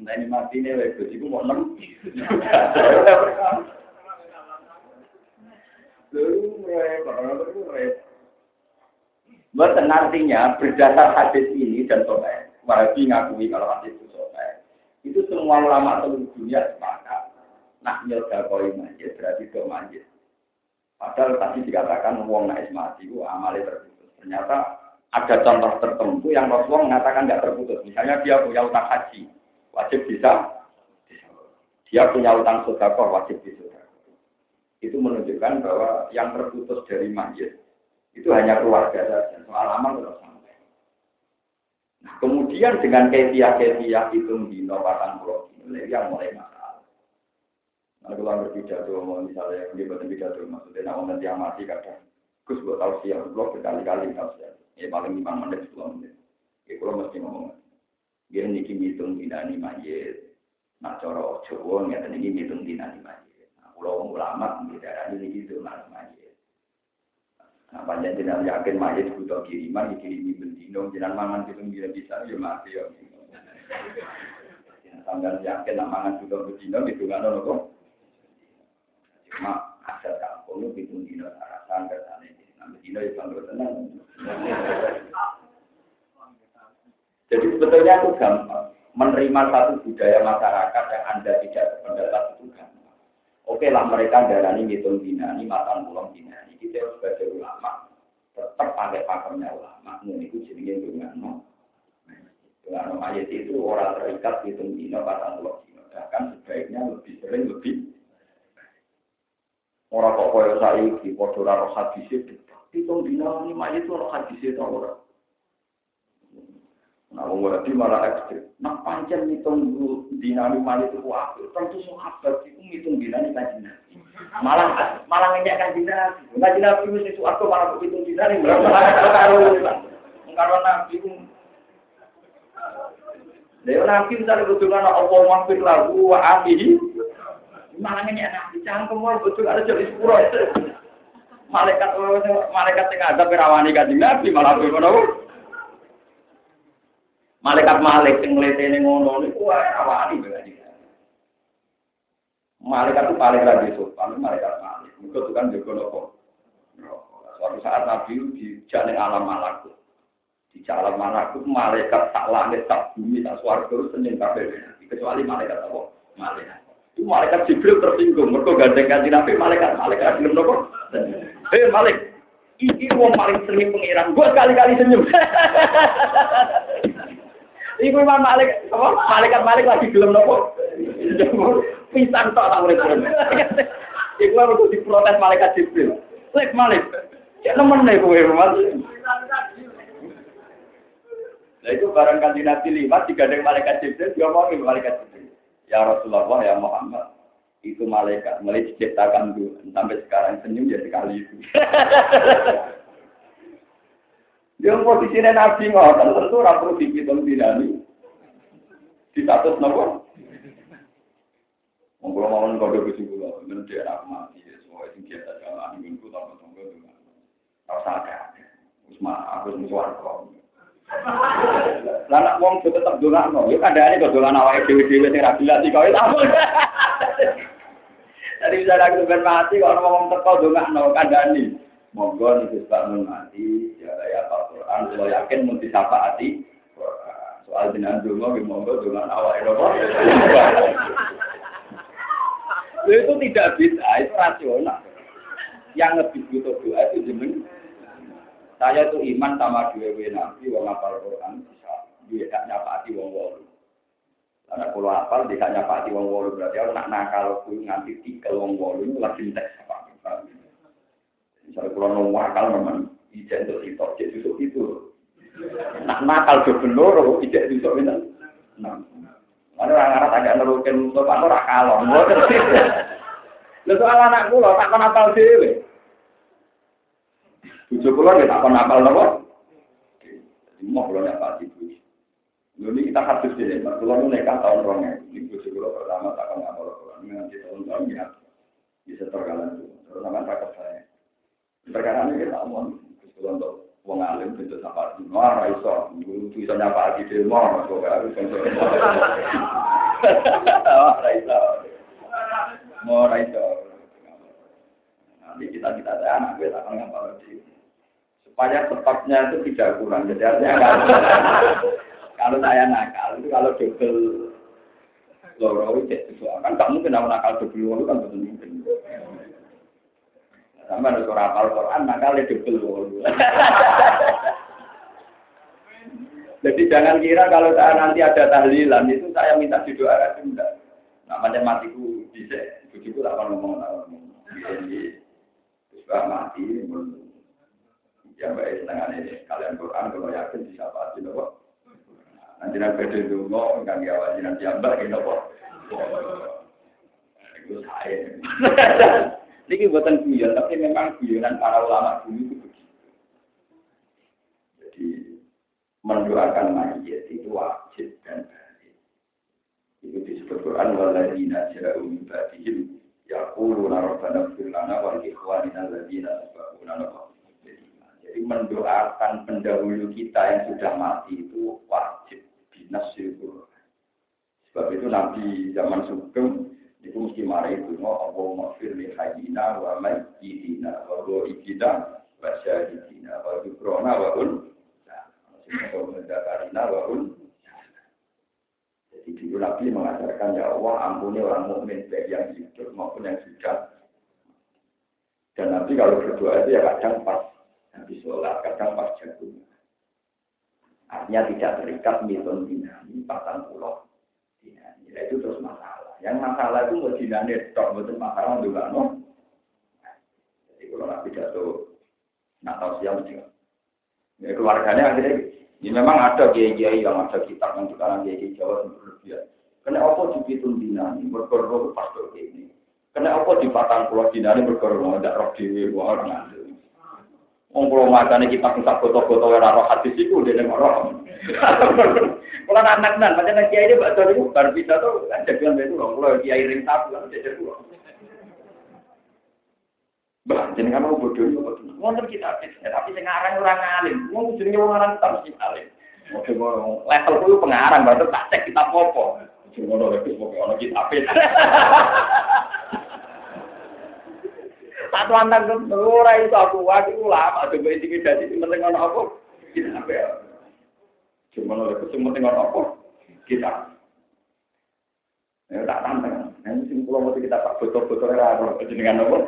Nah ini mati nih, wes itu mau enam. Bukan artinya berdasar hadis ini dan sobat, wajib ngakui kalau hadis itu sobat. Itu semua ulama seluruh dunia sepakat. Nah, nyoba koi majid berarti do majid. Padahal tadi dikatakan wong naik mati itu amalnya terputus. Ternyata ada contoh tertentu yang Rasulullah mengatakan tidak terputus. Misalnya dia punya utang haji, wajib bisa. Dia punya utang sodako, wajib bisa. Itu menunjukkan bahwa yang terputus dari mayit itu hanya keluarga saja. Soal amal tetap sampai. Nah, kemudian dengan kefiah-kefiah itu di patang pulau yang mulai masalah. Nah, kalau berpidato, misalnya dia berpidato, maksudnya nak nanti yang mati kadang. Gus buat tahu sih, blog berkali-kali tahu sih. Ya paling lima menit, sepuluh menit. Ya kalau mesti ngomong. Dia niki hitung dinani mayit. Nah, coro Jawa ngeten iki ngitung dina di masjid. Nah, kula ulama darani niki itu mas masjid. Nah, panjang jenengan yakin masjid butuh kiriman, dikirimi bendino, jenengan mangan pitung dina bisa ya mati ya. Sampai yakin nak mangan butuh itu ono kok. Cuma asal kampung itu pitung dina sarasan kersane. Nah, bendino ya tenang. Jadi sebetulnya itu gampang menerima satu budaya masyarakat yang Anda tidak pendapat itu kan. Oke lah mereka darani ngitung dina ini matan pulang dina ini kita sebagai ulama tetap pakai pakemnya ulama. Ini itu jenenge dengan no. Dengan ayat itu orang terikat hitung dina matan pulang dina. Bahkan sebaiknya lebih sering lebih orang kok koyo saiki padha ora hadis itu hitung dina ini mayit ora hadis itu ora. Nah, berarti malah ekstrim. Nah, pancen ngitung dinami mali itu waktu. Tentu sahabat itu ngitung dinami kajian Malah malah ngeyak kajian nabi. Kajian nabi itu sesuatu malah ngitung dinami. Malah karo karo nabi itu. Leo nabi misalnya betul kan Allah mampir lagu wa abihi. Malah ngeyak nabi. Cangkem betul ada jadi sepuro. Malaikat malaikat yang ada perawani kajian nabi malah betul Malaikat Malik sing ngletene ngono niku wae awali berarti. Malaikat itu paling rapi sopan, malaikat Malik. Mereka itu kan juga nopo. Suatu saat Nabi di jalan alam malakut. Di jalan malakut, malaikat tak langit, tak bumi, tak suarga, senyum kabeh. Kecuali malaikat apa? Malaikat. Itu malaikat Jibril tersinggung. Mereka gandeng kanji Nabi, malaikat. Malaikat belum nopo. Hei Malik, ini wong paling sering pengiran. Gue sekali-kali senyum. Iku Imam Malik, apa? Malaikat Malik lagi gelem nopo? Pisan tok tak urip. Iku aku diprotes malaikat Jibril. Lek Malik. Ya nemen nek kowe, Mas. Nah itu barang kanji Nabi lima, digandeng malaikat Jibril, diomongin malaikat Jibril. Ya Rasulullah, ya Muhammad, itu malaikat mulai diciptakan dulu sampai sekarang senyum ya sekali itu. Yang posisinya Nabi ngotot tentu ora perlu dipitung dinami. Di status nopo? Monggo mawon kode besi kula, men dia anak mati, semua sing biasa jalan minggu tambah tonggo itu. Rasa ada. Wis mah aku wis warga. Lah nek wong tetep dolakno, yo kandhane kok dolan awake dhewe-dhewe sing ra bilas iki kok apa. Jadi misalnya aku ben mati, kalau ngomong teko dongakno kandhani. Monggo nih ya ya Pak Quran, kalau yakin mau disapaati. Soal jenengan dongo, monggo dengan awal itu. Itu tidak bisa, itu rasional. Yang lebih butuh doa itu jeneng. Saya itu iman sama dua nabi, wong apal Quran bisa dia tak nyapati wong wolu. Karena kalau apal tak nyapati wong wolu berarti aku nak nakal aku nganti tikel wong wolu itu lagi teks apa? Misalnya kalau nunggu akal memang untuk itu, jadi itu itu. Nak nakal do bener, ijen itu itu. Nah, mana orang Arab agak nerukin untuk apa ora kalon. Lha soal anak kula tak kon apal dhewe. Bojo kula nek tak kon apal napa? Mau. Lho ini kita hadis dhewe, kula nu nekah tahun 2000. Ini bojo kula pertama tak kon apal kula nganti tahun-tahun ya. Bisa terkalan itu. Terus sama saya. Perkara ini kita omong, untuk wong alim itu sampai di mana iso, guru bisa nyapa di demo, so harus kan Raiso, mau Raiso. Nanti kita kita ada anak kita akan ngapal di supaya tepatnya itu tidak kurang. Jadi artinya kalau saya nakal itu kalau double loro itu kan kamu kena nakal double loro kan betul mungkin. Sama ada surah Al-Quran, maka lebih dulu. Jadi jangan kira kalau saya nanti ada tahlilan, itu saya minta didoakan. Enggak. Nah, macam matiku bisa. Bujuku tak ngomong. Jadi, sudah mati. Ya baik, setengah ini. Kalian Quran, kalau yakin bisa pasti. Nanti nanti beda dulu, enggak ngawasi nanti ambak, gitu. Itu saya. Ini buatan guyon, tapi memang guyonan para ulama dulu itu begitu. Jadi mendoakan mayat itu wajib dan baik. Itu disebut Quran waladina ja'u min ba'dihim yaquluna rabbana ighfir lana wa li ikhwanina alladziina sabaquna Jadi mendoakan pendahulu kita yang sudah mati itu wajib binasil Quran. Sebab itu Nabi zaman Sugeng itu mesti marah itu mau Allahumma firli hayyina wa mayyitina wa ghaibina wa syahidina wa yukrona wa un wa un Jadi dulu Nabi mengajarkan ya Allah ampuni orang mukmin baik yang hidup maupun yang sudah. Dan Nabi kalau berdoa itu ya kadang pas Nabi sholat, kadang pas jagung. Artinya tidak terikat miton dinami, patang pulau dinami. Ya, itu terus masalah. Yang masalah itu mau dinami, tok betul masalah juga no. Jadi kalau Nabi jatuh, nak tahu siapa juga. Ya, keluarganya akhirnya ini memang ada kiai-kiai yang ada kitab yang sekarang kiai Jawa yang berlebihan. Kena apa dipitung dinani, berkorban pastor ini. Kena apa di patang pulau dinani berkorban, tidak roh dewi, orang ngantuk. Wong kula macane kita bisa foto-foto ora roh hadis iku dene roh. Kula anak nan, pancen kiai ini bakso niku bar bisa tuh kan jagoan itu loh. Kula kiai ring sapu kan jajar kula. Bah, jenengan mau bodoh itu betul. Wonten kita tapi sing aran ora ngalim. Wong jenenge wong aran tak mesti alim. Level kuwi pengarang baru tak cek kita popo. Ngono lek wis ono kitab. Satu anak ora itu aku wae ulama coba intimidasi penting ono apa? Kita apa ya? Cuma oleh kesempatan penting ono apa? Kita. Ya tak tantang. Nanti sing kula mesti kita tak botol-botol ora ono jenengan apa?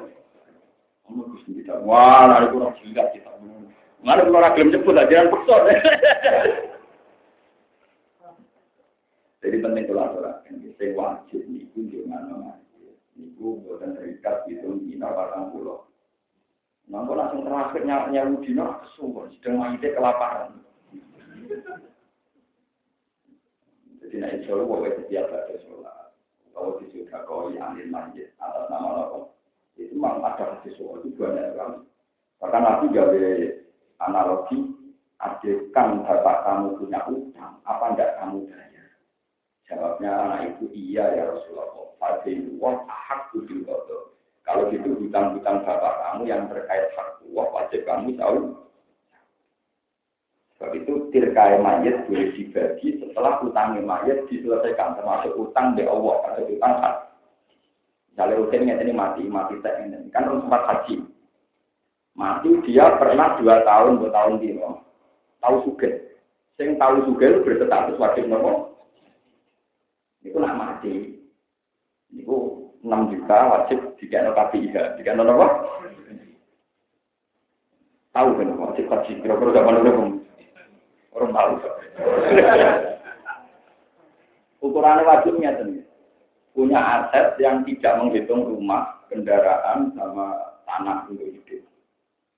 Ono Gusti kita. Wah, lari kurang juga kita. Mana kalau ora gelem nyebut aja paksa. Jadi penting kalau aturakan, saya wajib niku di mana Niku buatan terikat itu dina batang pulau. Nah, langsung terakhir nyawa dina kesumpah, sedang maite kelaparan. Jadi insya Allah bahwa setiap ada sholat, kalau disudah kau yang masjid atas nama Allah, itu memang ada hadis sholat itu banyak sekali. Bahkan Nabi gawe analogi, adekan bapak kamu punya utang, apa enggak kamu bayar? Jawabnya anak itu iya ya Rasulullah. Fadilullah hak kudil kodo. Kalau gitu hutang-hutang bapak kamu yang terkait hak Allah, wajib kamu tahu. Sebab itu tirkai mayat boleh dibagi setelah hutangnya mayat diselesaikan termasuk utang di Allah atau utang hak. Misalnya Rukin ini mati, mati tak ini. Kan orang sempat haji. Mati dia pernah dua tahun, dua tahun di Tahu suge. Sing tahu suge berstatus wajib nopo. Itu nak mati. Itu 6 juta wajib jika KPIH. Jika apa? Tahu kan wajib haji. Kira-kira zaman dulu orang tahu. Ukurannya wajibnya sendiri. Punya aset yang tidak menghitung rumah, kendaraan, sama tanah untuk hidup.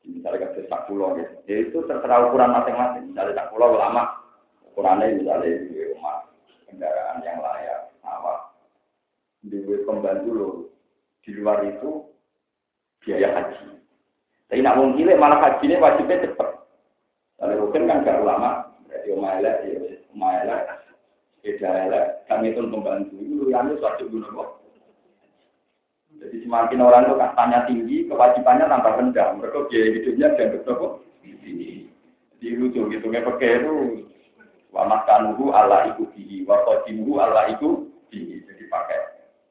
Misalnya ke sak pulau gitu. Ya itu terserah ukuran masing-masing. Misalnya sak pulau lama, ukurannya misalnya rumah, kendaraan yang layak, sawah, duit pembantu lo di luar itu biaya haji. Tapi nak gile malah haji ini wajibnya cepat. Kalau rukun kan gak lama, berarti umaila, ya umaila, sepeda elek, kami itu pembantu itu yang itu wajib guna kok. Jadi semakin orang itu kastanya tinggi, kewajibannya tambah rendah. Mereka biaya hidupnya dianggap berapa? Jadi lucu gitu, nggak pakai itu wa makanuhu ala iku bihi, wa qadimuhu ala iku bihi. Jadi pakai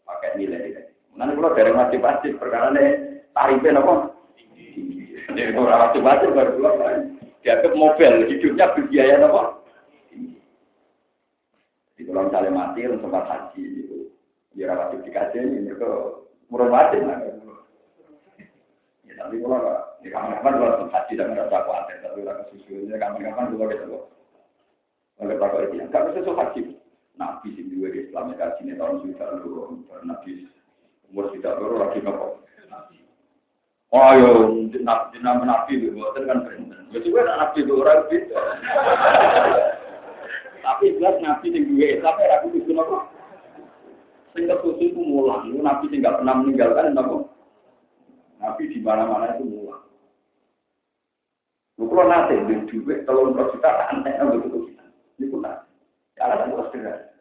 pakai nilai. Nanti kalau dari wajib-wajib perkara ini tarifnya apa? Jadi kalau wajib-wajib baru keluar dianggap mobil hidupnya berbiaya apa? Di kalau misalnya mati, sempat haji itu, ya wajib dikasih ini mereka murah wajib lah. Ya tapi kalau di kapan-kapan kalau haji dan merasa khawatir, tapi kalau susunya kapan-kapan juga kita kok. Oleh Pak itu, nggak bisa haji. Nabi sing duwe Islam ya kaji tahun sudah dulu, Nabi umur tidak baru lagi nopo. Oh yo, nabi nabi nabi itu kan benar. Ya juga nabi itu orang itu. Tapi jelas nabi duwe Islam ya aku itu nopo. Sing kesusu itu mulang, nabi nggak pernah meninggalkan nopo. Nabi di mana-mana itu mulang. Kalau nanti di duit telur juta aneh begitu kita. Ini pun nanti. Ada yang sederhana.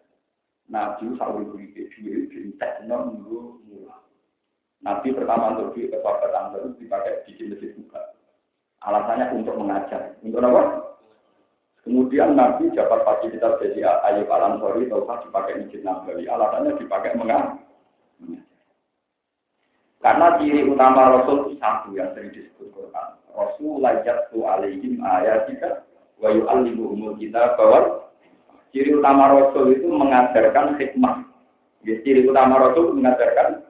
Nabi selalu beri duit, diintek nunggu mula. Nabi pertama untuk ke sahabat terus dipakai bikin masjid buka. Alasannya untuk mengajar. Untuk apa? Kemudian Nabi dapat fasilitas dari Ayub Al Ansori, Taufah dipakai masjid Nabawi. Alasannya dipakai mengajar. Karena ciri utama Rasul itu satu yang sering disebut Quran. Rasul lajat tu alaihim ayatika wa yu'allimuhumul kita bahwa ciri utama Rasul itu mengajarkan hikmah. Ya, ciri utama Rasul itu mengajarkan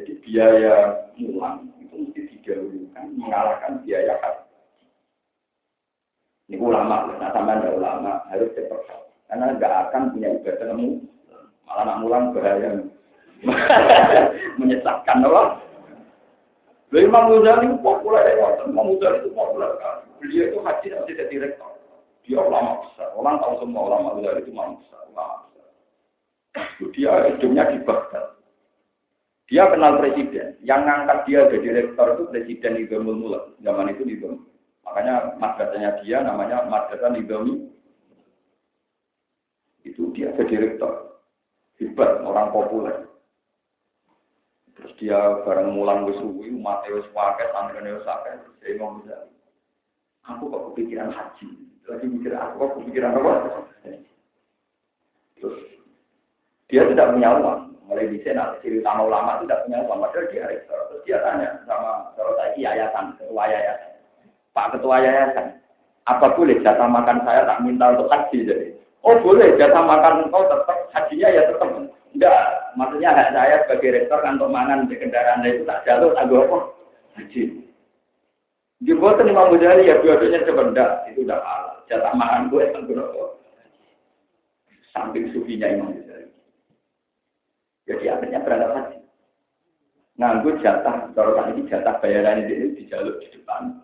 jadi biaya mulang itu mesti didahulukan mengalahkan biaya haji. Ini ulama, nah sama ada ulama harus dipercaya. Karena nggak akan punya ibadah nemu, malah nak mulang bahaya. Menyesatkan Allah. Lalu Imam Ghazali populer ya, Imam Ghazali itu populer kan. Beliau itu haji dan tidak direktur. Dia ulama besar. Orang tahu semua ulama Ghazali itu ulama besar. Ulama besar. Dia hidupnya di Baghdad. Dia kenal presiden. Yang ngangkat dia jadi direktur itu presiden Nizamul Mulk. Zaman itu Nizam. Makanya madrasahnya dia namanya Madrasah Nizami. Itu dia jadi direktur. Hebat, orang populer. Terus dia bareng mulang wis suwi, umat wis pakai, santri wis akeh. Saya mau bisa. Aku kok kepikiran haji. Lagi mikir aku kok kepikiran apa? Terus dia tidak punya uang. Mulai di sana, ciri utama ulama tidak punya uang. Padahal dia rektor. Terus dia tanya sama kalau saya yayasan, ketua yayasan. Pak ketua yayasan, apa boleh jatah makan saya tak minta untuk haji jadi? Oh boleh, jatah makan engkau tetap, hajinya ya tetap. Enggak, maksudnya hak saya sebagai rektor kantor mangan di kendaraan itu tak jalur, tak apa? Haji. Di bawah Imam Ghazali ya dua-duanya itu udah kalah. Jatah makan gue kan berapa? Samping sufinya Imam Ghazali. Jadi akhirnya berangkat haji. Nganggur jatah, kalau ini jatah bayaran ini di jalur di depan.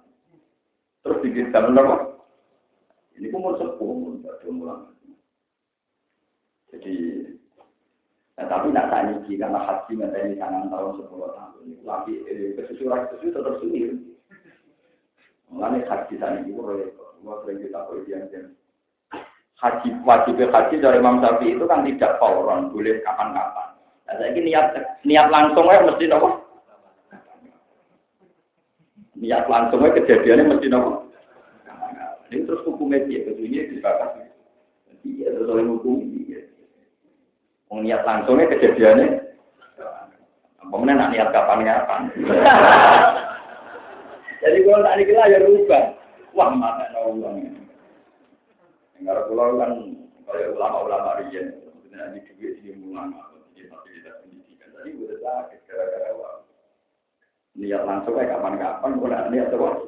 Terus dikirim apa? Ini umur sepuh, umur mulang. Jadi Nah, tapi nak tanya lagi karena haji ini sangat tahun sepuluh tahun ini lagi eh, kesusuran itu tetap sulit. Mengenai haji tadi itu semua sering kita yang Haji wajib haji dari Imam Syafi'i itu kan tidak fauron, boleh kapan-kapan. Saya ini niat niat langsung ya mesti nopo. Niat langsung ya kejadiannya mesti nopo. Ini terus hukumnya dia, kesunya dibatasi. Iya, terus oleh hukum dia. Niat langsungnya kejadiannya. Kemudian nak niat kapan-kapan. Jadi kalau tak dikira ya rubah. Wah, mana uangnya. Enggak pulau kan kayak ulama-ulama riyen, sebenarnya di duit di ulama, Tadi udah sakit gara-gara uang. Niat langsung kayak kapan-kapan, kalau nak niat terus.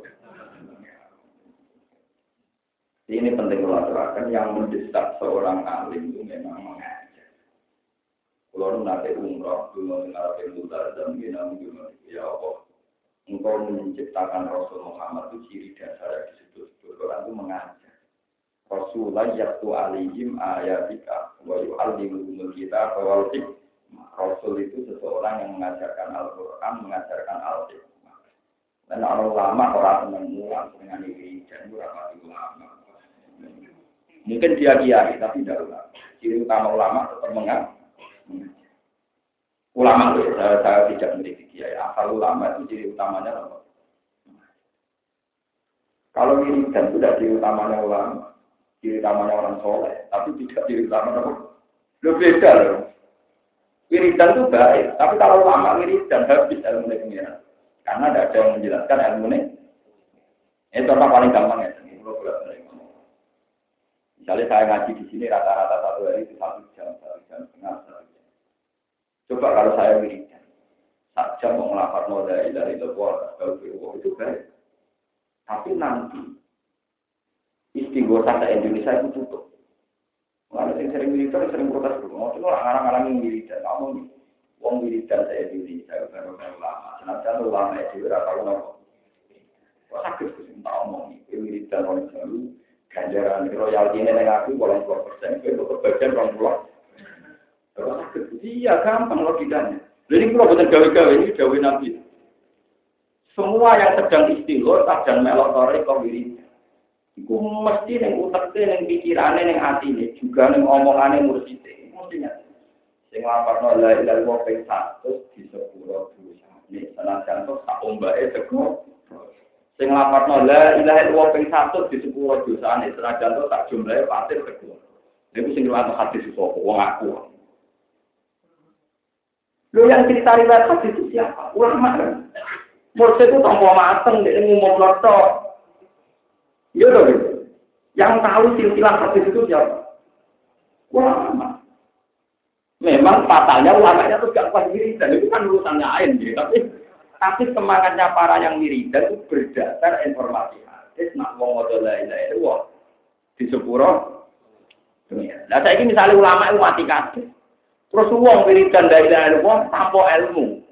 Ini penting kalau aturakan yang mendesak seorang alim itu memang mengajar. Kalau nanti umroh, dulu mengalami mutar dan bina mungkin ya Allah. Engkau menciptakan Rasul Muhammad itu ciri dasar yang disebut Quran itu mengajar. Rasulullah yaktu alihim ayatika wa yu'allimuhumul kita wal Rasul itu seseorang yang mengajarkan Al-Quran, mengajarkan Al-Hikmah. Dan orang lama orang menemu langsung dengan ini dan berapa ulama. Mungkin dia kiai, tapi tidak ulama. Ciri utama ulama tetap mengajar. Ulama itu saya, saya tidak memiliki kiai. Asal ulama itu ciri utamanya apa? Kalau wiridan itu tidak ciri utamanya ulama, ciri utamanya orang soleh, tapi tidak ciri utamanya apa? Lebih beda loh. Wiridan itu baik, tapi kalau ulama wiridan habis ilmu pengiran. Karena tidak ada yang menjelaskan ilmu ini. Ini contoh paling gampang ya. Misalnya saya ngaji di sini rata-rata satu hari itu satu jam, satu jam setengah, satu jam. Coba kalau saya wiridan, satu jam mau ngelapar noda dari kalau itu baik. Tapi nanti istighosah Indonesia itu tutup. Mana yang sering wiridan, sering protes dulu. Mau cuma orang-orang yang kamu nih. Wong wiridan saya Indonesia, baru ulama. Senajan ulama itu berapa nopo. Kok sakit sih, tak omong. Wiridan orang selalu ganjaran royalti ini yang aku boleh dua persen itu kebagian orang pulau iya gampang logikanya jadi kalau betul gawe-gawe ini gawe nabi semua yang sedang istighosah dan melok tore kau diri Iku mesti neng uteknya, neng pikirannya, neng hati ini juga neng omongannya mursite. mesti ngerti. Sing lapar la ilaha illallah ping 100 di sepuro dosa. Nek senajan to sak ombake tego. Sing lapar la ilaha illallah ping 100 di sepuro dosane senajan to tak jumlahe patir tego. Niku sing riwayat hadis sapa wong aku. Lo yang cerita riwayat hadis itu siapa? Ulama. Mursyid itu tanpa mateng, dia ngomong lotok. Iya dong. Yang tahu silsilah hadis itu siapa? Ulama. Memang fatalnya ulamanya itu gak pas dan itu kan urusannya lain gitu. Tapi tapi semangatnya para yang dan itu berdasar informasi hadis. Nak ngotot lain lain itu di sepuro. Nah saya ini misalnya ulama itu mati kasih. Terus uang wiridan dari dari uang tanpa ilmu.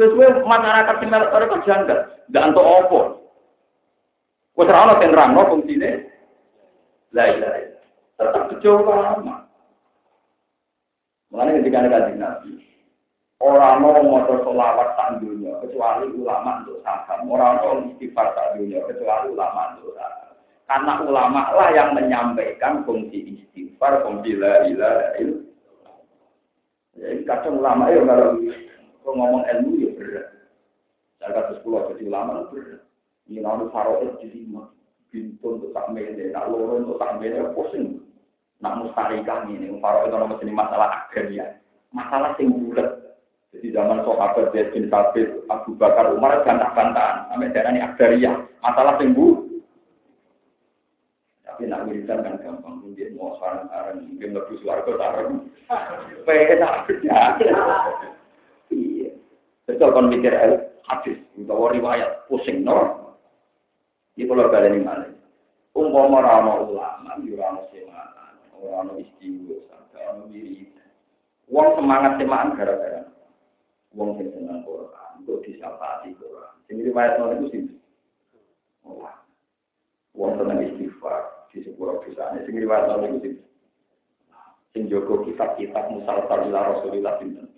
Sesuai masyarakat yang mereka janggal. Dan untuk apa? Wes ora ono sing nerangno fungsine. La ilaha Tetap kecewa lama. Mulane ketika ada Nabi, orang mau motor solawat dunia kecuali ulama untuk saham. Orang mau istighfar tak dunia kecuali ulama untuk saham. Karena ulama lah yang menyampaikan fungsi istighfar, fungsi la ilaha illallah. Jadi kadang ulama ya kalau ngomong ilmu ya berat. Saya kata sepuluh jadi ulama berat. Nyinaru faroid jadi pintu untuk tak mele, nak loro untuk tak mele, pusing. Nak mustarikah ini, faroid itu nama jenis masalah agraria. Masalah sing bulat. Jadi zaman sahabat Zaid bin Sabit, Abu Bakar, Umar bantah-bantahan. Sampai darah ini agraria. Masalah sing. Tapi nak wiridan kan gampang, mungkin mau sarang-sarang, mungkin lebih suarga sarang. Peda, Iya. Betul kan mikir hadis, atau riwayat, pusing, no? Ini kalau kalian mana? Umpama rano ulama, yurano semangat, orang istiwa, orang mirip. Uang semangat semangat gara-gara. Uang yang senang Quran, untuk disapati Quran. Ini riwayat nol itu sih. Uang senang istighfar di sebuah perusahaan. Ini riwayat nol itu sih. Sing Joko kitab-kitab musalsal ila Rasulillah binten.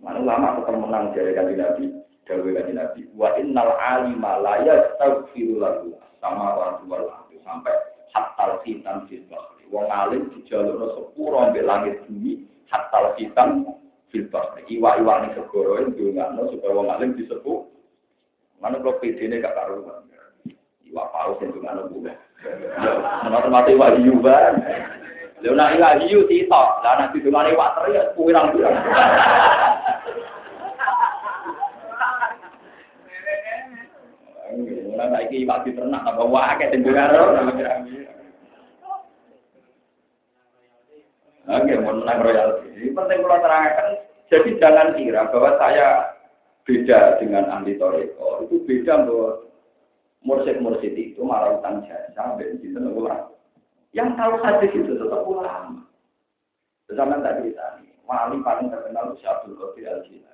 Mana ulama tetap menang dari Nabi dawe kanji Nabi. Wa innal alima la yastaghfiru lahu sama wa wal sampai hatta khitan fil bahri. Wong alim dijalukno sepuro ambek langit bumi hatta khitan fil bahri. Iwa-iwa ning segoro ndongakno supaya wong alim disebut. Mana kok pedene gak karuan. Iwa paus sing ndongakno kuwi. Menurut mati wa hiu ban. Lha nek iwa hiu sitok, lah nek didongane iwa teri ya pirang-pirang. Saiki iwak diternak tambah wae tenduran Oke, mau menang royalti. Ini penting kalau terangkan. Jadi jangan kira bahwa saya beda dengan ahli toreko. Itu beda bahwa mursid-mursid itu malah utang jasa, bensin, dan ulang. Yang tahu hadis itu tetap ulama. Zaman tadi tadi, wali paling terkenal itu Abdul Qadir Al-Jilani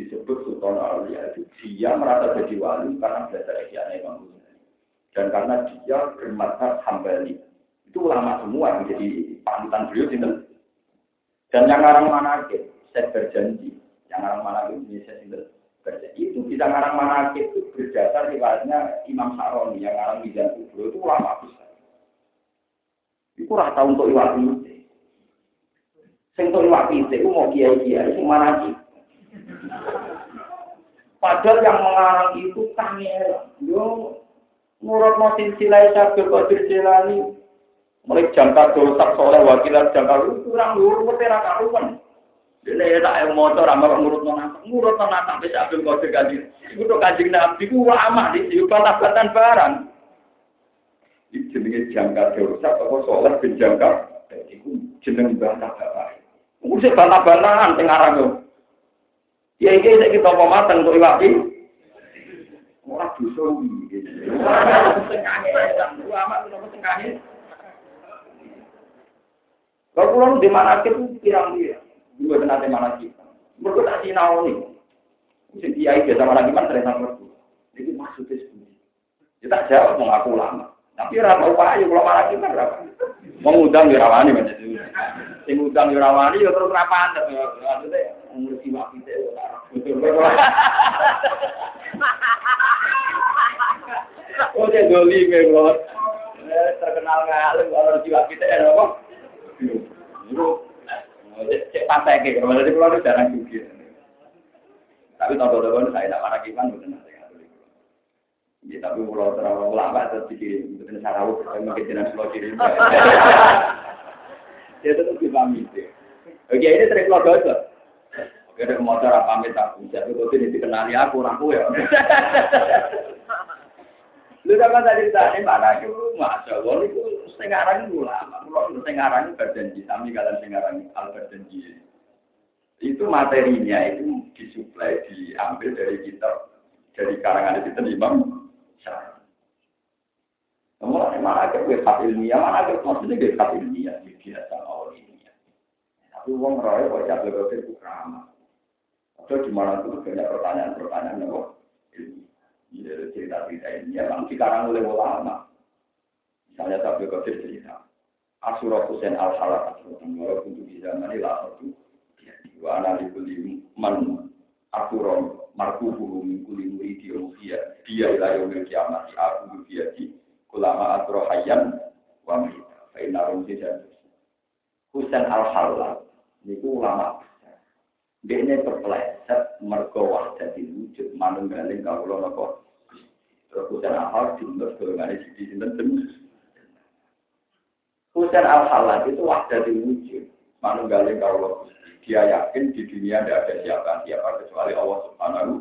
disebut Sultan Aulia itu dia merasa jadi wali karena belajar Ihya Imam Ghazali. Dan karena dia bermata hambali. Itu ulama semua yang jadi panutan beliau sini dan yang ngarang mana saya berjanji. Yang ngarang mana ini saya berjanji. Itu bisa ngarang mana itu berdasar riwayatnya Imam Saroni yang ngarang Mizan Kubro. Itu ulama besar. Itu rata untuk iwak itu sing untuk iwak itu mau kiai kiai sing mana Padahal yang mengarang itu kangel. Yo nurut mosin silai sabdo kodir silani. Mulai jangka dosak soleh wakilan jangka lu kurang lur petera karuan. Dene ya tak motor amar ngurut nang ngurut nang sampai sabdo kodir kaji. Iku to kaji nabi ku lama di batan barang. Iki jenenge jangka dosak apa soleh ben jangka. Iku jeneng bantah bapak. Mesti bantah-bantahan sing aran. Ya iki nek kita apa mateng kok iwak iki. Ora dosa iki. Kalau pulang di mana itu pirang dia, juga kena di mana kita. Mereka tak sinau nih. Mesti dia itu sama lagi kan ternyata mereka. Jadi maksudnya seperti Kita tak jawab mengaku lama. Tapi rasa upaya kalau malah kita berapa? Mengundang di rawani macam itu. Sing di rawani ya terus rapan. Maksudnya ngurusi waktu itu. Oh, dia doli memang. Terkenal ngalim kalau jiwa kita ya, apa? santai kayak kalau dari keluar jarang juga. Tapi tahun-tahun saya tidak marah kipan bukan Ya, tapi kalau terlalu lama terus dikirim, bukan sarawuk, saya mungkin tidak selalu kirim. Ya tetap dipamit. Oke, ini trik lo dosa. Oke, ada motor apa pamit aku, jadi kau ini dikenali aku, aku ya. Lu sama tadi tadi mana itu, masya Allah, itu setengah itu lama. Kalau setengah itu berjanji, kami kalian setengah al berjanji. Itu materinya itu disuplai, diambil dari kita, dari karangan itu Imam semua mana ada gue hak ilmiah, mana ada maksudnya gue hak ilmiah, biasa awal ilmiah. Tapi uang roy kok jadi gue itu ramah. Atau di mana tuh banyak pertanyaan-pertanyaan yang ilmiah. Jadi cerita-cerita ilmiah, bang sekarang oleh ulama. Misalnya tapi kau cerita, Asurah Hussein al Halal Asurah walaupun di zaman ini lah satu. Wa analikuli man Asurah markuhu min kuli muridi dia dia ila yaumil kiamat aku dia di ulama atro hayyan wa mita. Fa inna rum tidak Husain al halal niku ulama Dene terpeleset mergo jadi wujud manunggaling kawula napa? Terus Husain al halal jumlah golongane siji sinten? Husain al halal itu jadi wujud manunggaling kawula dia yakin di dunia tidak ada siapa-siapa kecuali Allah Subhanahu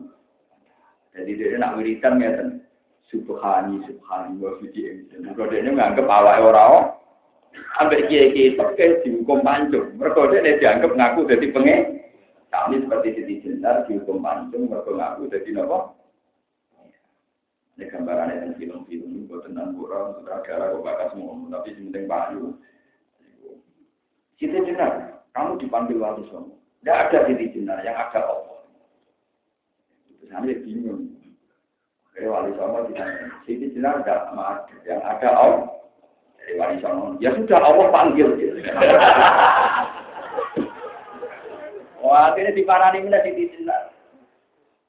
Jadi dia nak wiridan ya kan. Subhani, subhani, wa emisen. Kalau dia menganggap awak orang Ambil kiai-kiai pakai dihukum pancung. Mereka dia dianggap ngaku jadi pengen. Kami seperti Siti Jenar dihukum pancung. Mereka ngaku jadi apa? Ini gambarannya yang film-film ini buat tentang kurang, sutradara, kok bakal semua. Tapi penting bayu. Siti Jenar, kamu dipanggil wali songo. Tidak ada titik jenar, yang ada Allah. Saya bingung. Dari wali songo ditanya, titik jenar tidak ada, yang ada Allah. Dari wali songo, ya sudah Allah panggil. Wah, akhirnya diparani mana titik jenar.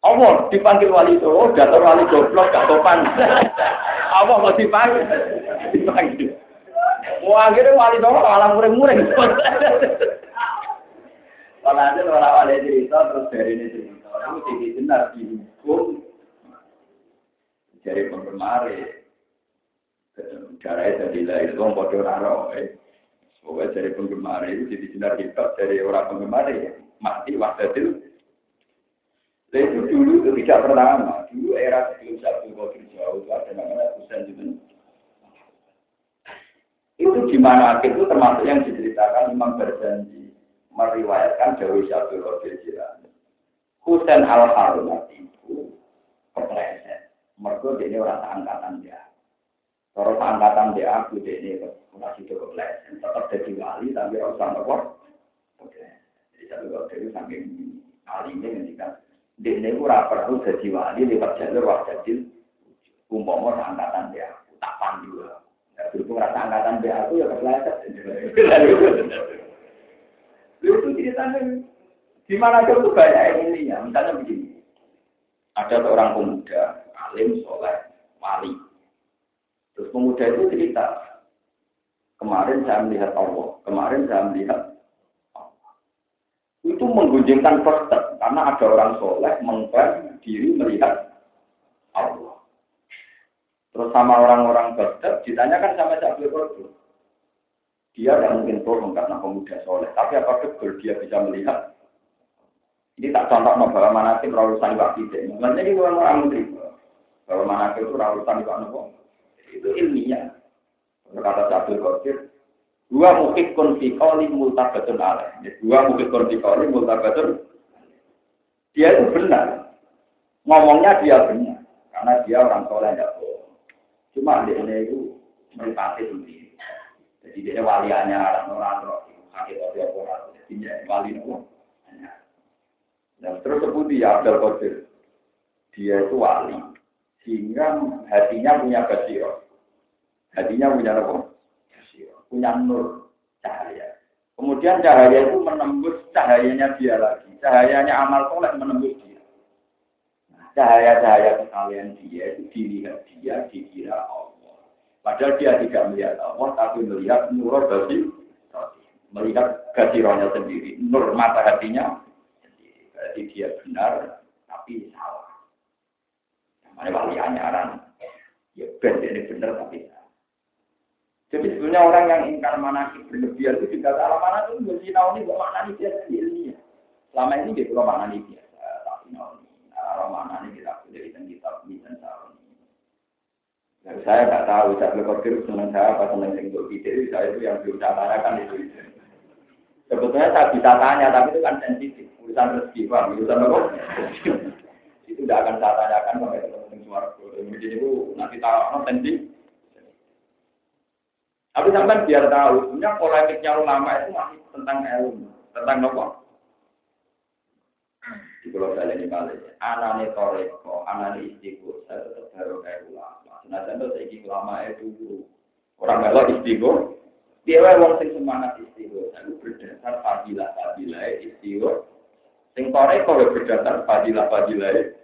Allah dipanggil wali songo, jatuh wali goblok, gak topan. Allah mau dipanggil. Dipanggil. Wah, akhirnya wali songo malah muring-muring. Kalau ada orang wali cerita terus dari ini cerita, itu jadi benar dihukum dari penggemar cara itu lahir itu bodoh raro. Pokoknya dari penggemar itu jadi benar hebat dari orang penggemar ya mati waktu itu. Itu dulu itu tidak pertama. Dulu era sebelum satu kopi jauh itu ada namanya Husain itu. Itu di mana itu termasuk yang diceritakan Imam berjanji meriwayatkan Dewi Syabdul Qadir Jilani. Husain al Harunat itu kepleset. Mereka ini orang angkatan dia. Kalau angkatan dia aku ini masih itu kepleset. Tetap jadi wali tapi orang sama kok. Oke. Jadi Syabdul Qadir saking alimnya ketika dia ini kurang perlu jadi wali lewat jalur wah jadi umpama angkatan dia tak pandu. Berhubung rasa angkatan dia aku ya kepleset. Itu ceritanya di mana itu banyak yang ini ya. Misalnya begini, ada seorang pemuda, alim, soleh, wali. Terus pemuda itu cerita, kemarin saya melihat Allah, kemarin saya melihat Allah. Itu menggunjingkan perset, karena ada orang soleh mengklaim diri melihat Allah. Terus sama orang-orang Baghdad ditanyakan sama Syabir Qadr. Dia tidak mungkin bohong karena pemuda soleh. Tapi apa betul dia bisa melihat? Ini tak contoh no, bahwa mana sih rawusan waktu itu. Sebenarnya ini orang orang menteri. Bahwa mana itu rawusan waktu itu. Itu ilmiah. Berkata Sabdul Qadir, dua mukik konfikoli multabatun alaih. Dua mukik konfikoli multabatun. Dia itu benar. Ngomongnya dia benar. Karena dia orang soleh tidak. Cuma dia itu meripati sendiri. Jadi dia waliannya orang roh, sakit atau orang jadi dia wali nopo. Dan terus sebut dia Abdul Qadir, dia itu wali, sehingga hatinya punya basiro, hatinya punya apa? Punya nur cahaya. Kemudian cahaya itu menembus cahayanya dia lagi, cahayanya amal soleh menembus dia. Cahaya-cahaya sekalian dia itu dilihat dia, dikira Allah. Padahal dia tidak melihat Allah, tapi melihat nur dari melihat gasironya sendiri, nur mata hatinya. Berarti dia benar, tapi salah. Namanya wali anyaran. Ya ben ini benar tapi salah. Jadi sebenarnya orang yang ingkar manakib berlebihan itu juga salah mana itu mesti tahu nih bahwa mana biasa ilmiah. Selama ini dia kalau mana biasa, tapi tahu nih arah mana nih kita dari kitab dan saroni. Dan saya nggak tahu, saya berpikir senang saya apa senang yang video saya itu yang belum saya tanyakan itu. Sebetulnya saya bisa tanya, tapi itu kan sensitif. Urusan rezeki, Pak. Urusan apa? itu tidak akan saya tanyakan sampai ketemu suara. Jadi itu nanti tahu sensitif. Tapi sampai biar tahu, sebenarnya polemiknya ulama itu masih tentang ilmu, tentang nopo. Di Pulau Bali ini kali, anane toreko, anane istiqo, saya tetap kayak ulama. Nah, saya saya ulama itu orang kalau istiqo, dia wong sing semangat istiqo, itu berdasar fadilah fadilah istiqo. Sing toreko berdasar fadilah fadilah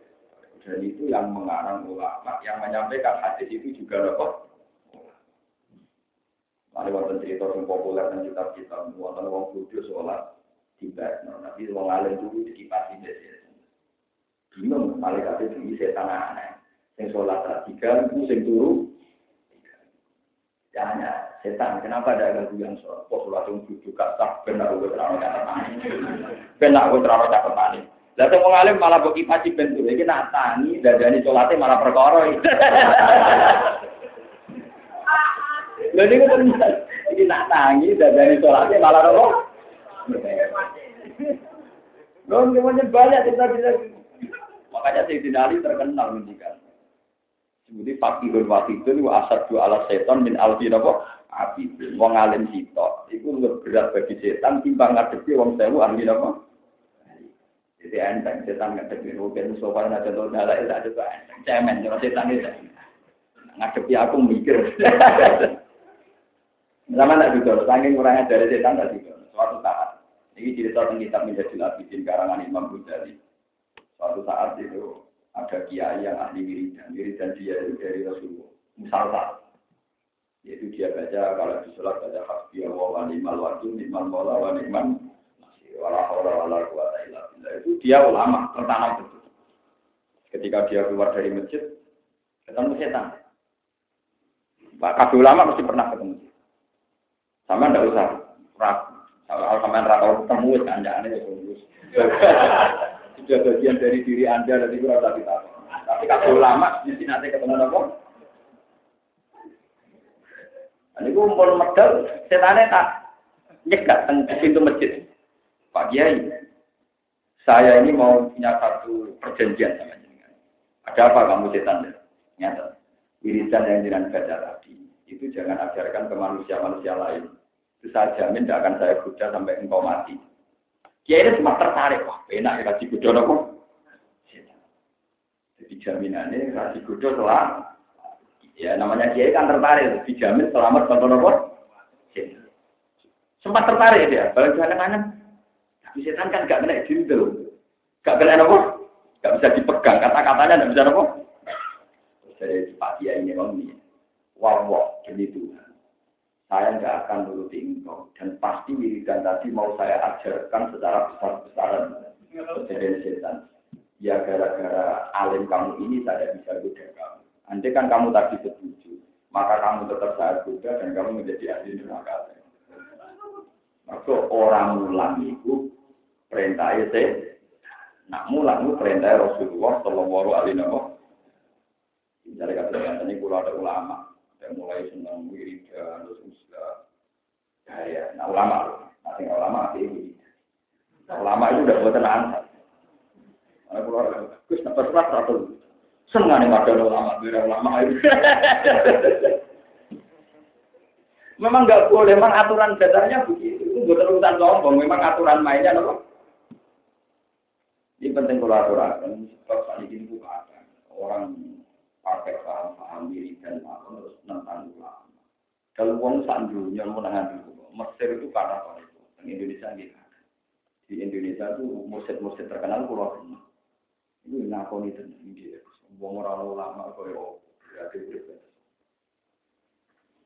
dan itu yang mengarang ulama, yang menyampaikan hadis itu juga nopo ada wonten cerita yang populer dan kitab-kitab wonten wong kudu sholat tiba, tapi wong alim dulu dikipasi desa. Bingung malaikat itu setan aneh. Yang sholat tiga, itu sing turu. Jangan setan, kenapa ada ganggu yang sholat? Kok sholat yang duduk kasar, benar gue terlalu cakep mani. Benar gue terlalu cakep mani. Lalu wong alim malah bagi pasti bentuk, ini nak tani, dadani sholatnya malah perkoroi. Lha niku tenan. Iki nak tangi dadane salate malah apa? Lho semuanya banyak kita bisa. Makanya Sayyidina Ali terkenal ngendikan. Sebuti fakihun wakidun wa asad dua ala seton min alfi apa? Api. Wong alim sitok. Iku lebih berat bagi setan timbang ngadepi wong sewu ahli apa? Jadi enteng setan ngadepi rugen sofa ada tuh dalai tak ada enteng. Cemen kalau setan itu. Ngadepi aku mikir. Sama tak juga, saking kurangnya dari setan tak juga. Suatu saat, ini cerita tentang kitab menjadi labidin karangan Imam Ghazali. Suatu saat itu ada kiai yang ahli wiridan, wiridan dia itu dari Rasulullah. Misalnya, yaitu dia baca kalau di sholat baca hasbi Allah wa ni'mal wakil, ni'mal mola wa ni'man wala hawla wala quwata illa billah. Itu dia ulama, tertanam betul. Ketika dia keluar dari masjid, ketemu setan. Pak Kabul ulama mesti pernah ketemu. Sama ndak usah ragu. Kalau sampai tahu ketemu kan anda aneh ya Sudah bagian dari diri anda dan itu rasa kita. Tapi kalau lama mesti nanti ketemu apa? Ini gue mau medal, setannya tak nyegat pintu masjid. Pak Kiai, saya ini mau punya satu perjanjian sama jenengan. Ada apa kamu setan? Nyata. Wiridan yang jenengan baca tadi itu jangan ajarkan ke manusia-manusia lain. Itu saya jamin tidak akan saya goda sampai engkau mati. Kiai ini cuma tertarik, wah enak ya kasih goda nopo. Jadi jaminannya kasih goda setelah ya namanya kiai kan tertarik, dijamin selamat contoh nopo. Sempat tertarik dia, balik jalan kanan. Tapi setan kan gak kena jindel, gak kena nopo, gak bisa dipegang, kata-katanya gak bisa nopo. Jadi Pak Kiai ini ini wow, demi Tuhan. Saya nggak akan nuruti engkau. Dan pasti wiridan tadi mau saya ajarkan secara besar-besaran. Jadi setan. Ya gara-gara alim kamu ini saya bisa goda kamu. Andai kan kamu tadi setuju, maka kamu tetap saya goda dan kamu menjadi ahli neraka. Maka orang mulang itu perintah itu, nak mulang itu perintah Rasulullah Shallallahu Alaihi Wasallam. Jadi kata ini kalau ada ulama, dan mulai senang wiridan terus usga ya nah ulama nanti ulama itu nah, ulama itu udah buat tenang Nah, keluar, Gus, nafas kelas satu. Senang nih ada ulama, biar ulama itu. memang nggak boleh, memang aturan dasarnya begitu. Itu buat urusan sombong, memang aturan mainnya loh. Ini penting kalau aturan, sebab saat ini bukan orang pakai paham-paham diri dan paham terus tentang ulama. Kalau uang sandunya mau nangan dulu, Mesir itu karena apa itu? Di Indonesia gitu. Di Indonesia itu musik-musik terkenal pulau ini. Itu ngakon itu dia. Uang orang ulama kau berarti berarti.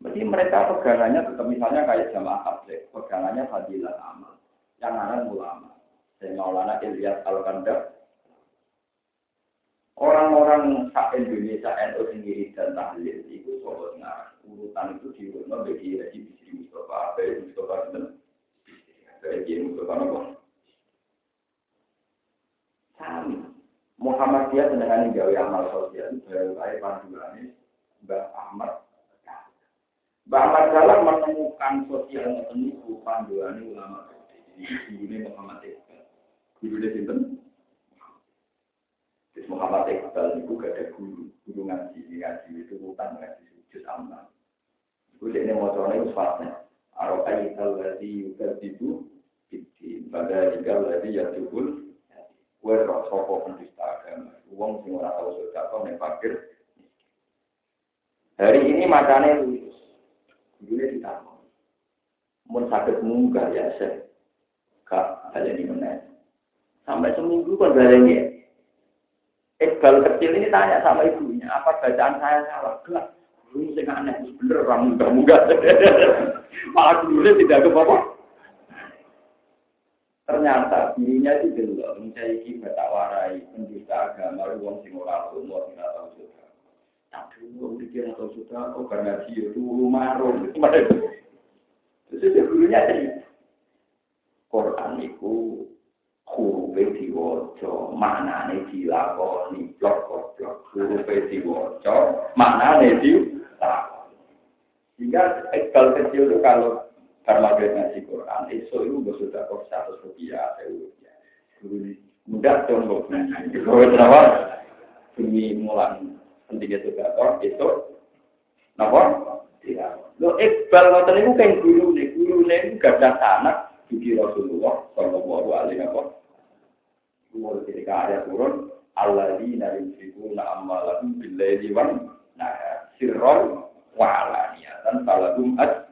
Mesti mereka pegangannya tetap misalnya kayak jamaah tabligh, pegangannya fadilah amal. Yang anak ulama. Saya Maulana Ilyas Al-Kandar. Orang-orang sak Indonesia NU sendiri dan tahlil itu sobat ngarang. Urutan itu diurutno bagi Haji Bisri Mustafa, Bayi Mustafa dan Bayi Mustafa Nabi. Sami. Muhammadiyah senengan gawe amal sosial baru kaya panduane Mbah Ahmad. Mbah Ahmad Salam menemukan sosial ngoten niku panduane ulama. Gurune Muhammad Iqbal. Gurune sinten? Muhammad Iqbal itu gak ada guru, guru ngaji, ngaji itu bukan ngaji sujud amal. Itu dia mau coba itu fatnya. Arokai lagi juga itu, pada jika lagi ya tukul, Kue roh sopo penista agama. Uang sing ora tahu sudah kau nih fakir. Hari ini matanya lulus. Dulu ditambah. Mun sakit munggah ya saya. Kak, ada di mana? Sampai seminggu kan balenya. Iqbal kecil ini tanya sama ibunya, apa bacaan saya salah? Enggak. Dulu sing aneh, bener orang munggah-munggah. Malah dulu tidak ke bapak. Ternyata dirinya itu belum mencari kita tak warai pendusta agama uang sing ora umur tidak tahu sudah. Tapi uang dikira tahu sudah, oh karena dia itu marung. Itu gurunya cerita. Quran itu huruf diwaca, maknane dilakoni blok-blok. Huruf diwaca, maknane dilakoni. Sehingga Iqbal kecil itu kalau dia ngaji Quran, itu itu gue sudah kok satu rupiah, sewu mudah dong kok ngaji. Gue kenapa? Demi mulan pentingnya juga kok itu, kenapa? Tidak. Lo Iqbal ngoten itu kan guru nih, guru nih gak ada sanak di Rasulullah Shallallahu Alaihi Wasallam. Guru ketika ayat turun, Allah di nabi na amalahum billahi wan nah sirron wa alaniyatan falahum ad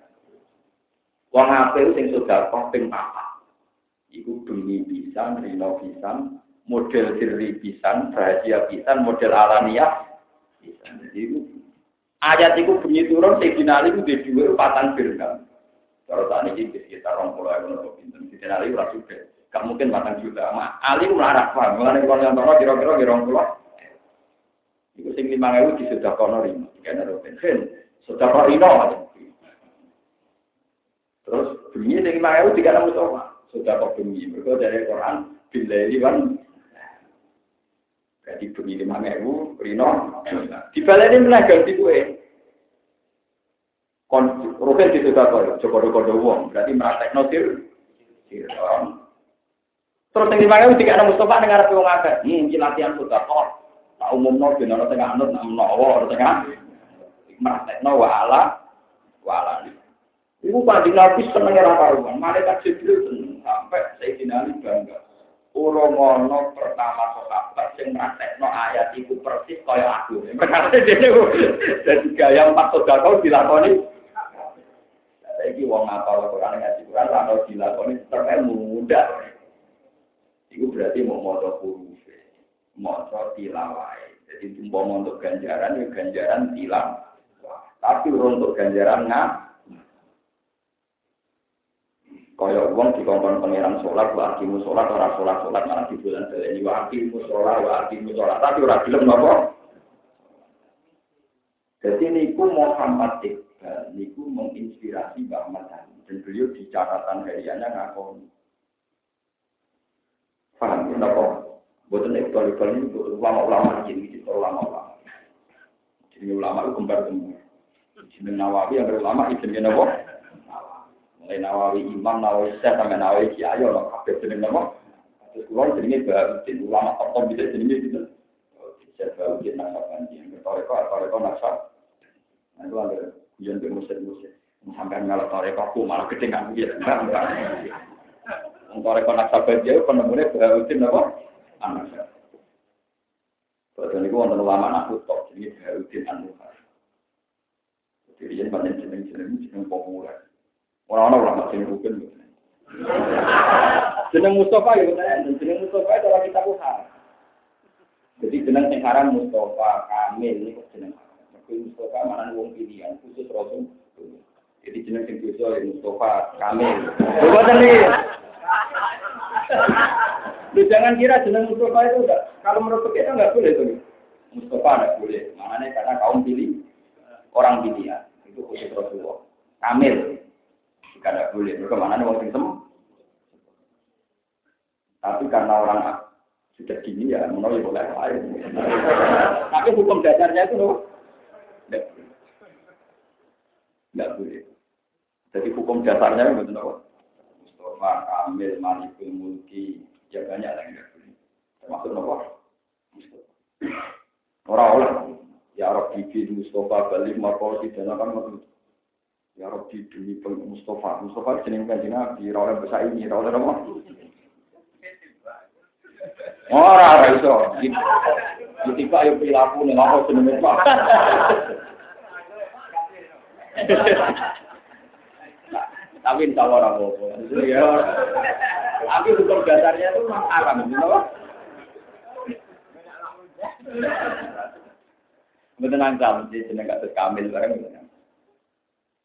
Wong apik sing sedekah ping papat. Iku demi pisan, rino pisan, model sirri pisan, rahasia pisan, model alamiah pisan. Jadi itu ayat itu bunyi turun Sayyidina Ali itu di dua patang dirham. Kalau saat ini di sekitar orang pulau yang menurut pinter, Sayyidina Ali ora juga. Gak mungkin patang juta. Ma, Ali melarat paham. Mengenai kalau yang tahu kira-kira di orang pulau. Itu sing lima ribu di sudah kono lima. Karena Robin sudah kok rino Terus bunyi sing lima ewu tiga enam musofa. Sudah kok bunyi. Mereka dari Quran bila kan. Jadi bunyi lima ewu, Rino. Di balik ini mana ganti gue. Kon Rukin di sudah kok. Coba kode uang. Berarti merasa notir. Terus yang ewu tiga enam musofa dengar tuh ngagak. Ini latihan sudah kok. Tak umum nol, benar tengah anut, nam nawa, tengah. Merasa nawa ala, wala Ibu pasti Nabi seneng era karuan. Malaikat Jibril seneng sampai Sayyidina Ali bangga. Urung ono pertama sahabat sing no ayat iku persis kaya aku. Perkara dene dadi gaya empat sedekah dilakoni. Saiki wong ngapal Quran ngaji Quran ora dilakoni terus mudah. Iku berarti mau maca huruf. Maca tilawah. Jadi umpama untuk ganjaran ya ganjaran tilang. Tapi untuk ganjaran ngap Kaya uang di kongkon pangeran sholat, wa akimu sholat, orang sholat sholat malah di bulan ini wa akimu sholat, wa akimu sholat, tapi orang film apa? Jadi niku Muhammad Iqbal, niku menginspirasi Mbak Ahmad dan beliau di catatan hariannya ngakon. Paham ya, Iqbal Iqbal ini buatan ulama-ulama ini, itu ulama-ulama. Jadi ulama itu kembar-kembar. Jadi Nawawi yang berulama, itu apa? Mulai Nawawi Imam, Nawawi Syekh, sampai Nawawi Kiai, orang kabeh jeneng nama. Terus keluar jenenge Bahuddin, ulama top bisa jenenge gitu. Syekh Bahuddin Nasabanji, yang bertoreko, toreko nasab. Nah itu ada kuyon ke musik-musik. Sampai ngalap toreko, aku malah gede nggak mungkin. Toreko Nasabanji, penemunya Bahuddin apa? Anak saya. Betul ini wonten ulama nak top, jadi Bahuddin An-Nuhar. Jadi ini banyak jeneng-jeneng jeneng populer. Orang-orang ulama sing rukun. Jeneng Mustafa ya bener, jeneng Mustafa itu ora kita haram. Jadi jeneng sing haram Mustafa Kamil ini kok jeneng. Tapi Mustafa mana wong pilihan khusus Rasul. Jadi jeneng sing dosa ya Mustafa Kamil. Boten iki. Lu jangan kira jeneng Mustafa itu enggak kalau menurut kita enggak boleh tuh. Mustafa enggak boleh. Maknanya karena kaum pilih orang pilihan. Itu khusus Rasulullah. Kamil. Jika enggak boleh. Mereka mana nih orang sem. Tapi karena orang sudah gini ya, ya boleh lain. Tapi hukum dasarnya itu loh. Enggak boleh. Jadi hukum dasarnya itu apa? Mustafa, Kamil, Malikul Mulki, ya banyak yang enggak boleh. Termasuk apa? Mustafa. Orang-orang, ya Rabbi bin Mustafa makau di dalam kan maksud. Ya Rabbi demi Mustafa, Mustafa jeneng kanjeng Nabi, orang besar ini, orang apa? Ora ora iso. Tiba yo pilaku ning apa jenenge Pak. Tapi insya Allah apa-apa. Ya. Tapi hukum dasarnya itu memang haram, you know? Betul angkal, jadi jeneng kasus Kamil bareng.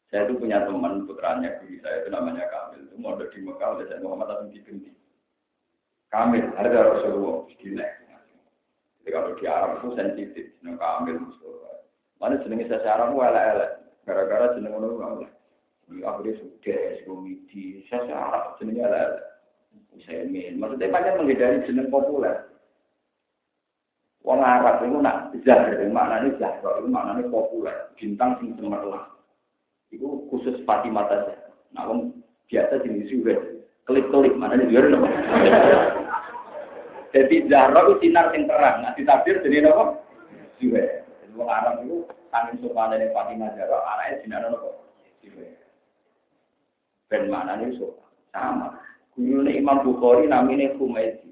Saya itu punya teman putranya guru saya itu namanya Kamil. Itu mau di Mekah oleh saya Muhammad Hasan Dibinti. Kamil, ada Rasulullah, gila. Jadi kalau di Arab itu sensitif, jeneng Kamil Mustafa. Mana jenenge saya Arab elek-elek. Gara-gara jeneng nggak akhirnya sudah komedi saya Arab jenengnya. Saya main, maksudnya banyak menghindari jeneng populer. Wong Arab itu nak zahir, maknanya zahir, itu maknanya populer, bintang sing cemerlang. Itu khusus Fatimah saja. Nah, wong biasa jenis juga, kelip-kelip, maknanya juga apa? Jadi Zahra itu sinar yang terang, nah ditabir jadi apa? Juga. Wong Arab itu tangin sopan dari Fatimah Zahra, anaknya sinar apa? Juga. Ben maknanya sopan, sama. Guru Imam Bukhari namanya Humaydi.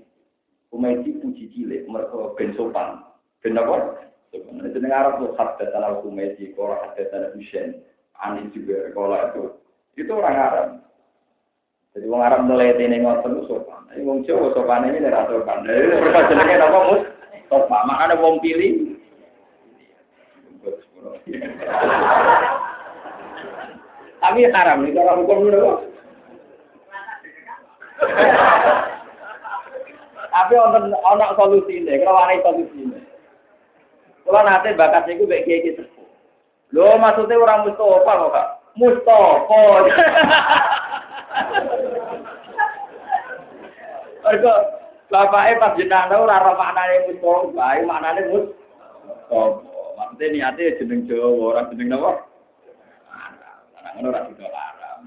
Humaydi puji cilik, mereka ben sopan. Ben apa? Sopan. Itu dengan Arab tuh hadda salah Humaydi, kalau hadda salah Hussein, Anis juga, kalau itu. Itu orang Arab. Jadi orang Arab mulai ini ngotot sopan. Ini wong Jawa sopan ini ora sopan. Jadi mereka apa mus? Sopan. Makanya wong pilih. Tapi haram nih kalau hukum dulu. Tapi ono ono solusi ini, kalau ada solusi ini. Kalau nanti bakat itu baik kayak gitu. Lo maksudnya orang Mustafa kok kak? Mustafa. Mereka bapaknya pas jenazah ora ora maknane Mustafa, bae maknane Mustafa. Maksudnya niatnya jeneng Jawa, orang jeneng napa? Anak ngono ora dilarang.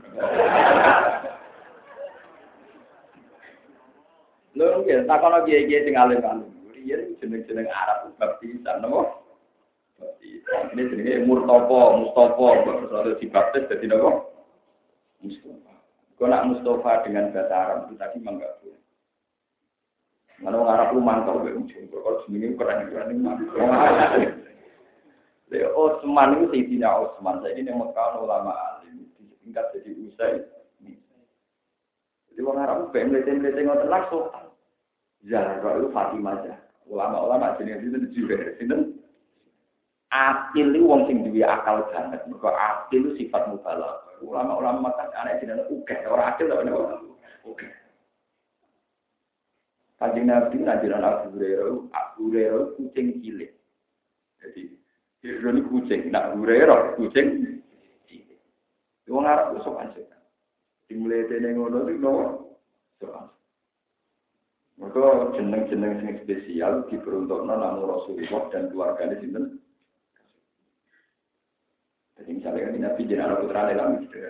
Lho nggih, takono kiye-kiye sing alim-alim. Iya jeneng-jeneng Arab baptisan napa? Baptisan. Ini jenenge Murtopo, Mustofa, kalau dibaptis jadi napa? Mustafa. Kalau nak Mustafa dengan bahasa Arab itu tadi memang nggak boleh. Mana orang Arab lu mantau be ujung. Kalau jenenge keren keren ini mantau. Osman itu Sayyidina Osman. Saya ini yang Mekah ulama alim. Tingkat jadi usai. Jadi orang Arab itu melete-melete ngotot langsung. Zahra itu Fatimah aja. Ulama-ulama jenis itu juga sinten. Akil itu wong sing duwe akal banget. Mergo akil itu sifat mubalagh. Ulama-ulama kan anak jenenge uga, ora akil ta ora. Uga. Kanjeng Nabi ngajaran Abu Hurairah, Abu Hurairah kucing cilik. Jadi Ironi kucing, nak Hurairah kucing. Wong Arab itu sopan sih. Dimulai dari ngono itu nopo sopan. Maka jeneng-jeneng sing spesial diperuntukkan namun Rasulullah dan keluarganya sinten. Jadi misalnya kan Nabi anak putra dalam ada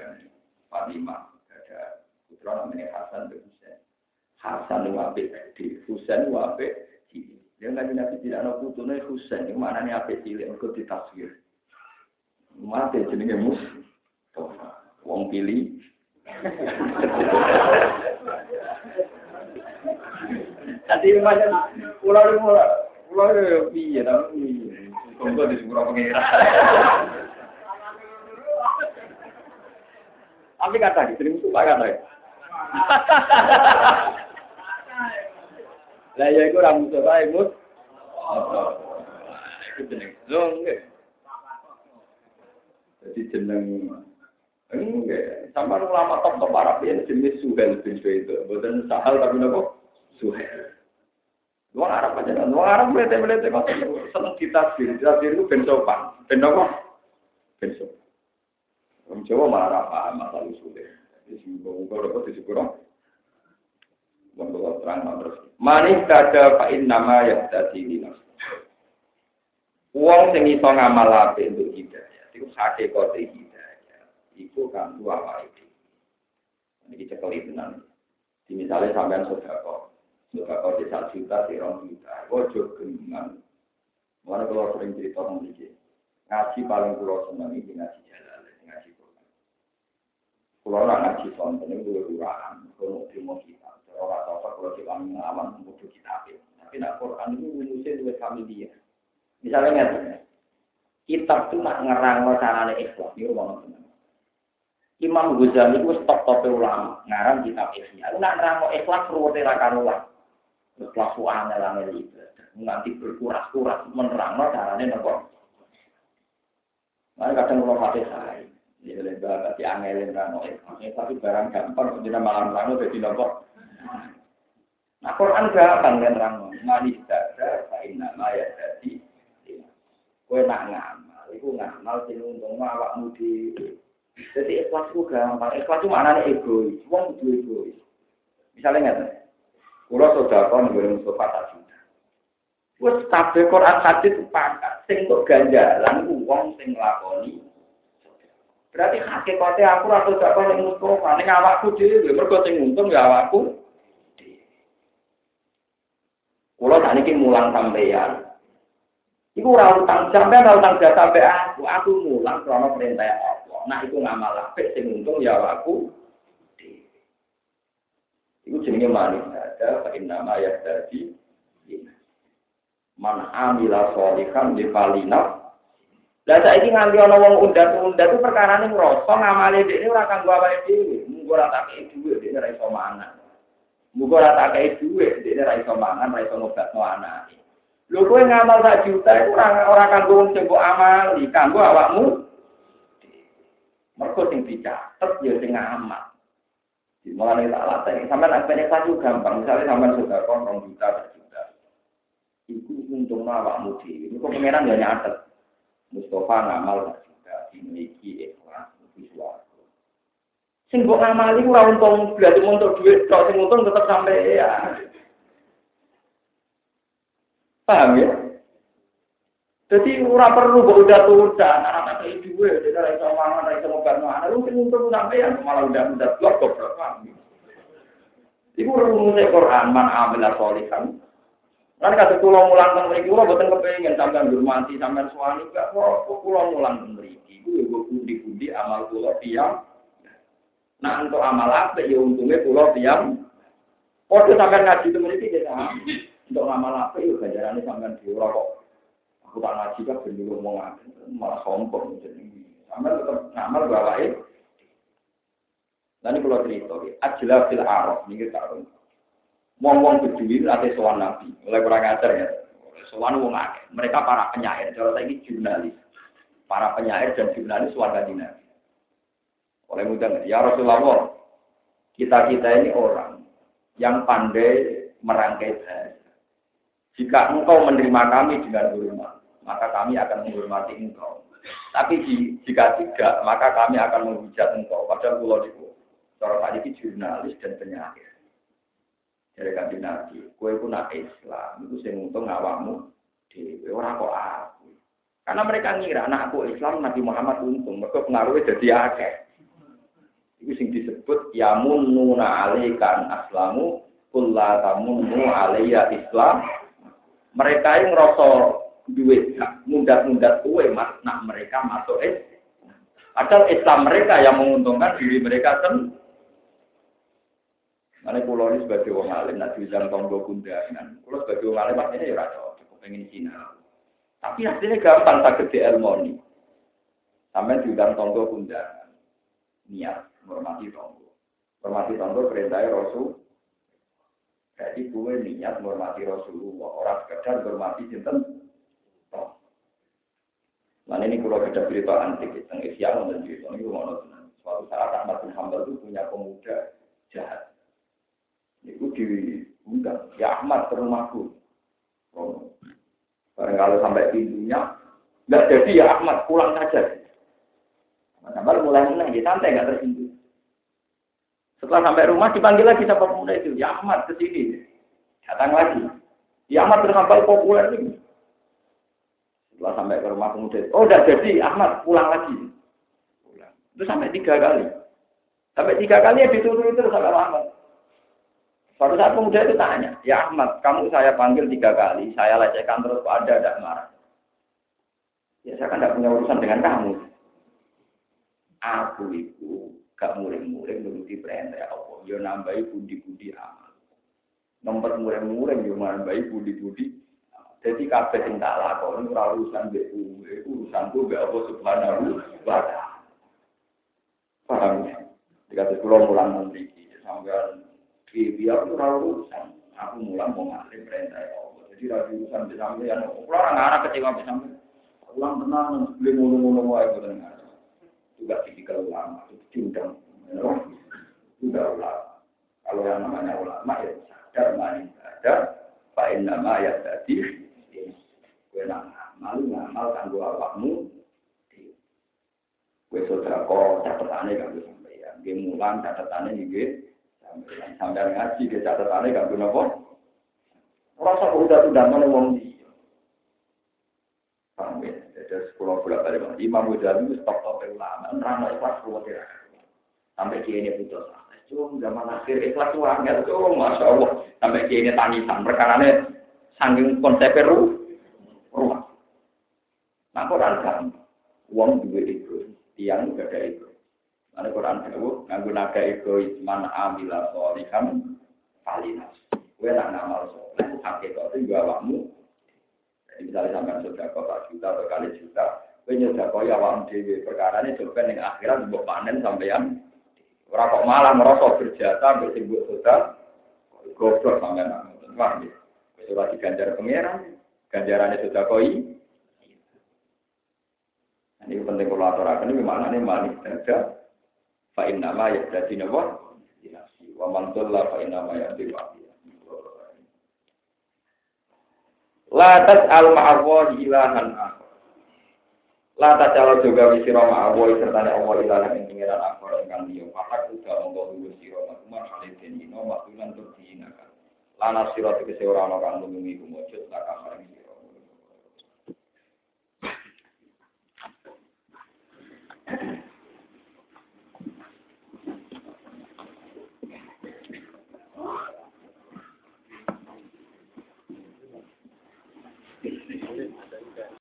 Fatimah, ada putra namanya Hasan Husain. Hasan ape di Husain itu ape cilik. Dia nggak Nabi tidak anak putranya Husain, yang mana nih ape cilik, mereka ditafsir. Mati jenenge mus, wong pilih. Tadi macam pulau pulau ya piye tapi tunggu di sebuah pengira. Tapi kata gitu, ini suka kata ya. Lah ya iku ora musuh wae, Mus. Iku jeneng. Nggih. Jadi jeneng Enggak, sama ulama top top Arab yang jenis Suhel bin itu, bukan Sahal tapi nopo Suhel. Luang Arab aja kan, luang Arab melete melete kok seneng ditasbir, ditasbir itu ben sopan, ben nopo, ben sopan. Orang Jawa malah apa masalah usulnya. Jadi semoga dapat disebut Membawa terang terus. Manis kada fa'in nama yang tadi dinas. Uang sing iso ngamal apik untuk hidayah. Iku hakikate hidayah. Iku kan dua awake Ini cekel tenan. Di misalnya sampean sedekah. Sedekah di satu juta, di rong juta. Ojo geningan. Mana kalau sering cerita ngene Ngaji paling pulau seneng ini ngaji jalan, ngaji Quran. Pulau ora ngaji sonten itu lurahan, kalau mau. Orang tahu kalau kita mengaman butuh kita Tapi nak Quran itu menusuk dua kami dia. Misalnya ngerti, kitab itu nak ngerang carane ikhlas, ini rumah Imam Ghazali itu stop top ulama, ngarang kitab ikhlas. Nak ngerang ikhlas ruwete ra karuan. Terus laku angel angel itu, nganti berkuras-kuras menerang carane nopo. Nah, kadang kalau hati saya, ya lebar tapi angel yang ikhlas. Tapi barang gampang, tidak malam lalu jadi nopo. Nah, Quran gampang kan terang. Mani dada, kain nama ya jadi. Kue nak ngamal, itu ngamal sing untung awakmu dhewe. Jadi ikhlas itu gampang. Ikhlas itu maknanya egois. Wong kudu egois. Misalnya nggak Kulo sudah kon nggone Mustafa tak juta. Wes kabeh Quran hadis sepakat sing kok ganjalan wong sing nglakoni. Berarti hakikatnya aku rasa kon ning Mustafa, ning awakku dhewe mergo sing untung ya awakku. Kulo tak niki mulang sampeyan. Iku ora utang sampean ora utang jasa sampe aku, aku mulang krana perintah Allah. Nah iku ngamal apik sing untung ya aku. Iku jenenge manis ada fa inna ma yahtadi man amila di palina lah saiki nganti ana wong undat-undat itu perkara ning ngrasa ngamale dhekne ora kanggo awake dhewe, munggo ora tak dhuwit dhekne ora iso mangan. Munggo ora tak kei dhuwit dhekne ora iso mangan, ora iso ngobatno anake. Ngamal sak juta itu ora ora kanggo wong sing mbok amali, kanggo awakmu. Mergo sing dicatet ya sing ngamal. Mulane tak latih, sampean aspene satu gampang, misalnya sampean sudah kon rong juta sak juta. Iku untung awakmu dhewe. Iku pengenan ya nyatet. Mustafa ngamal sak juta dimiliki visual. Sing mbok ngamali ora untung berarti untuk duit, tok sing untung tetep sampai ya. Paham ya? Jadi ora perlu kok udah udah anak-anak kayak dua, jadi ora iso mangan, ora iso ngobat mana, lu sing untung yang malah udah udah blok kok paham. Iku rumusnya Quran man amila solihan. Kan kata kula mulang teng mriki kula boten kepengin sampean hormati sampean suami gak kok kula mulang teng mriki. Iku yo budi-budi amal kula tiyang. Nah untuk amal apa ya untungnya kula tiyang. Padha sampean ngaji teng mriki ya untuk ngamal apa itu ganjarannya sampai di kok. Aku tak ngaji kan ben ngomong malah sombong jadi. Sampai tetap ngamal bawa itu. Nanti kalau cerita, ajalah fil arab, ini kita tahu. Wong-wong beduin ate sowan nabi, mulai kurang ajar ya. Sowan wong. Mereka para penyair, cara saya ini jurnalis. Para penyair dan jurnalis warga nabi. Oleh mudah, ya Rasulullah, kita-kita ini orang yang pandai merangkai bahasa. Jika engkau menerima kami dengan hormat, maka kami akan menghormati engkau. Tapi jika tidak, maka kami akan menghujat engkau. Padahal pulau itu, cara tadi jurnalis dan penyair. Dari kanji nabi, kue pun Islam, itu saya untung ngawamu di orang kok aku. Karena mereka ngira anak aku Islam Nabi Muhammad untung, mereka pengaruhnya jadi akeh. Itu sing disebut yamun nuna alikan aslamu kullatamun nu alaiya Islam mereka yang ngerasa duit mundat-mundat kue mas nak mereka masuk es padahal Islam mereka yang menguntungkan diri mereka sendiri Mana pulau ini sebagai orang alim, nak bilang tonggo kundangan. Pulau sebagai orang alim, artinya ya rasa cukup pengen Cina. Tapi hasilnya gampang, tak gede ilmu Sampai diundang tonggo kundangan. Niat, menghormati tonggo. Menghormati tonggo perintahnya Rasul. Jadi gue niat menghormati Rasulullah, orang sekedar menghormati cinta. Nah ini kalau kita cerita antik, tentang Isya dan cerita ini mau Suatu saat Ahmad bin itu punya pemuda jahat. Itu diundang, ya Ahmad ke rumahku. Oh. kalau sampai pintunya, nggak jadi ya Ahmad pulang saja. Ahmad mulai menang, dia santai nggak tersinggung. Setelah sampai rumah dipanggil lagi sama pemuda itu, ya Ahmad ke sini. Datang lagi. Ya Ahmad berhambal populer ini. Setelah sampai ke rumah pemuda itu, oh udah jadi Ahmad pulang lagi. Pulang. Itu sampai tiga kali. Sampai tiga kali ya dituruh itu sampai Ahmad. Suatu saat pemuda itu tanya, ya Ahmad, kamu saya panggil tiga kali, saya lecehkan terus, kok ada, tidak marah. Ya saya kan tidak punya urusan dengan kamu. Aku itu gak muring-muring menuruti perintah ya Allah. Ya nambahi budi-budi amal. Nomor muring-muring ya nambahi budi-budi. Jadi kabeh sing tak lakoni ora urusan mbek kuwe, urusanku mbek apa subhanahu wa ta'ala. Paham ya? Jika sekolah mulang nanti, sampai biar itu urusan. Aku mulang mau ngasih perintah ya Allah. Jadi ragu urusan sampai yang orang arah kecewa sampai. Ulang tenang, beli mulu-mulu wae ngarep. Juga tipikal ulama, itu diundang. Sudah ulama. Kalau yang namanya ulama ya sadar mani sadar, Pak nama ya tadi, gue nak ngamal, ngamal kanggo awakmu, gue saudara kok catatannya kan gue sampeyan, gue mulang catatannya gue sampai ngaji ke catatannya guna kok. Rasa udah sudah mana wong. Jadi sekolah bulan balik Imam Ghazali itu stop stop ulama, rana ikhlas keluar kira sampai dia ini putus. Cuma zaman akhir ikhlas tuh angel, masya Allah sampai dia ini tangisan perkara ini sangking konsep rumah. Nah Quran kan, uang juga itu, tiang juga ada itu. Mana Quran itu, nganggu naga itu, man amila solihan, falinas. Gue nak ngamal soleh, sakit itu juga awakmu. Misalnya sampai sudah kota juta berkali juta, gue nyudah kau ya awakmu dewi. Perkara ini coba yang akhirat, buat panen sampai yang kok malah mbek sing mbok soda goblok sampean. Wah, wis ora diganjar pangeran, ganjarane sudah koi. Ini penting kalau aturakan ini mana nih manik saja. Fa inna ma ya jadi nabo. Wa man tulla fa inna ma ya Latas al diilahan ilahan akhor. Latas juga wisiro ma'arwahi serta ni Allah ilahan yang pengiran akhor. Engkau dia. mahak juga Allah lugu siro makumar halidin ino makulan terdihinakan. Lana siro tegesi orang orang lumi kumujud lakam harim.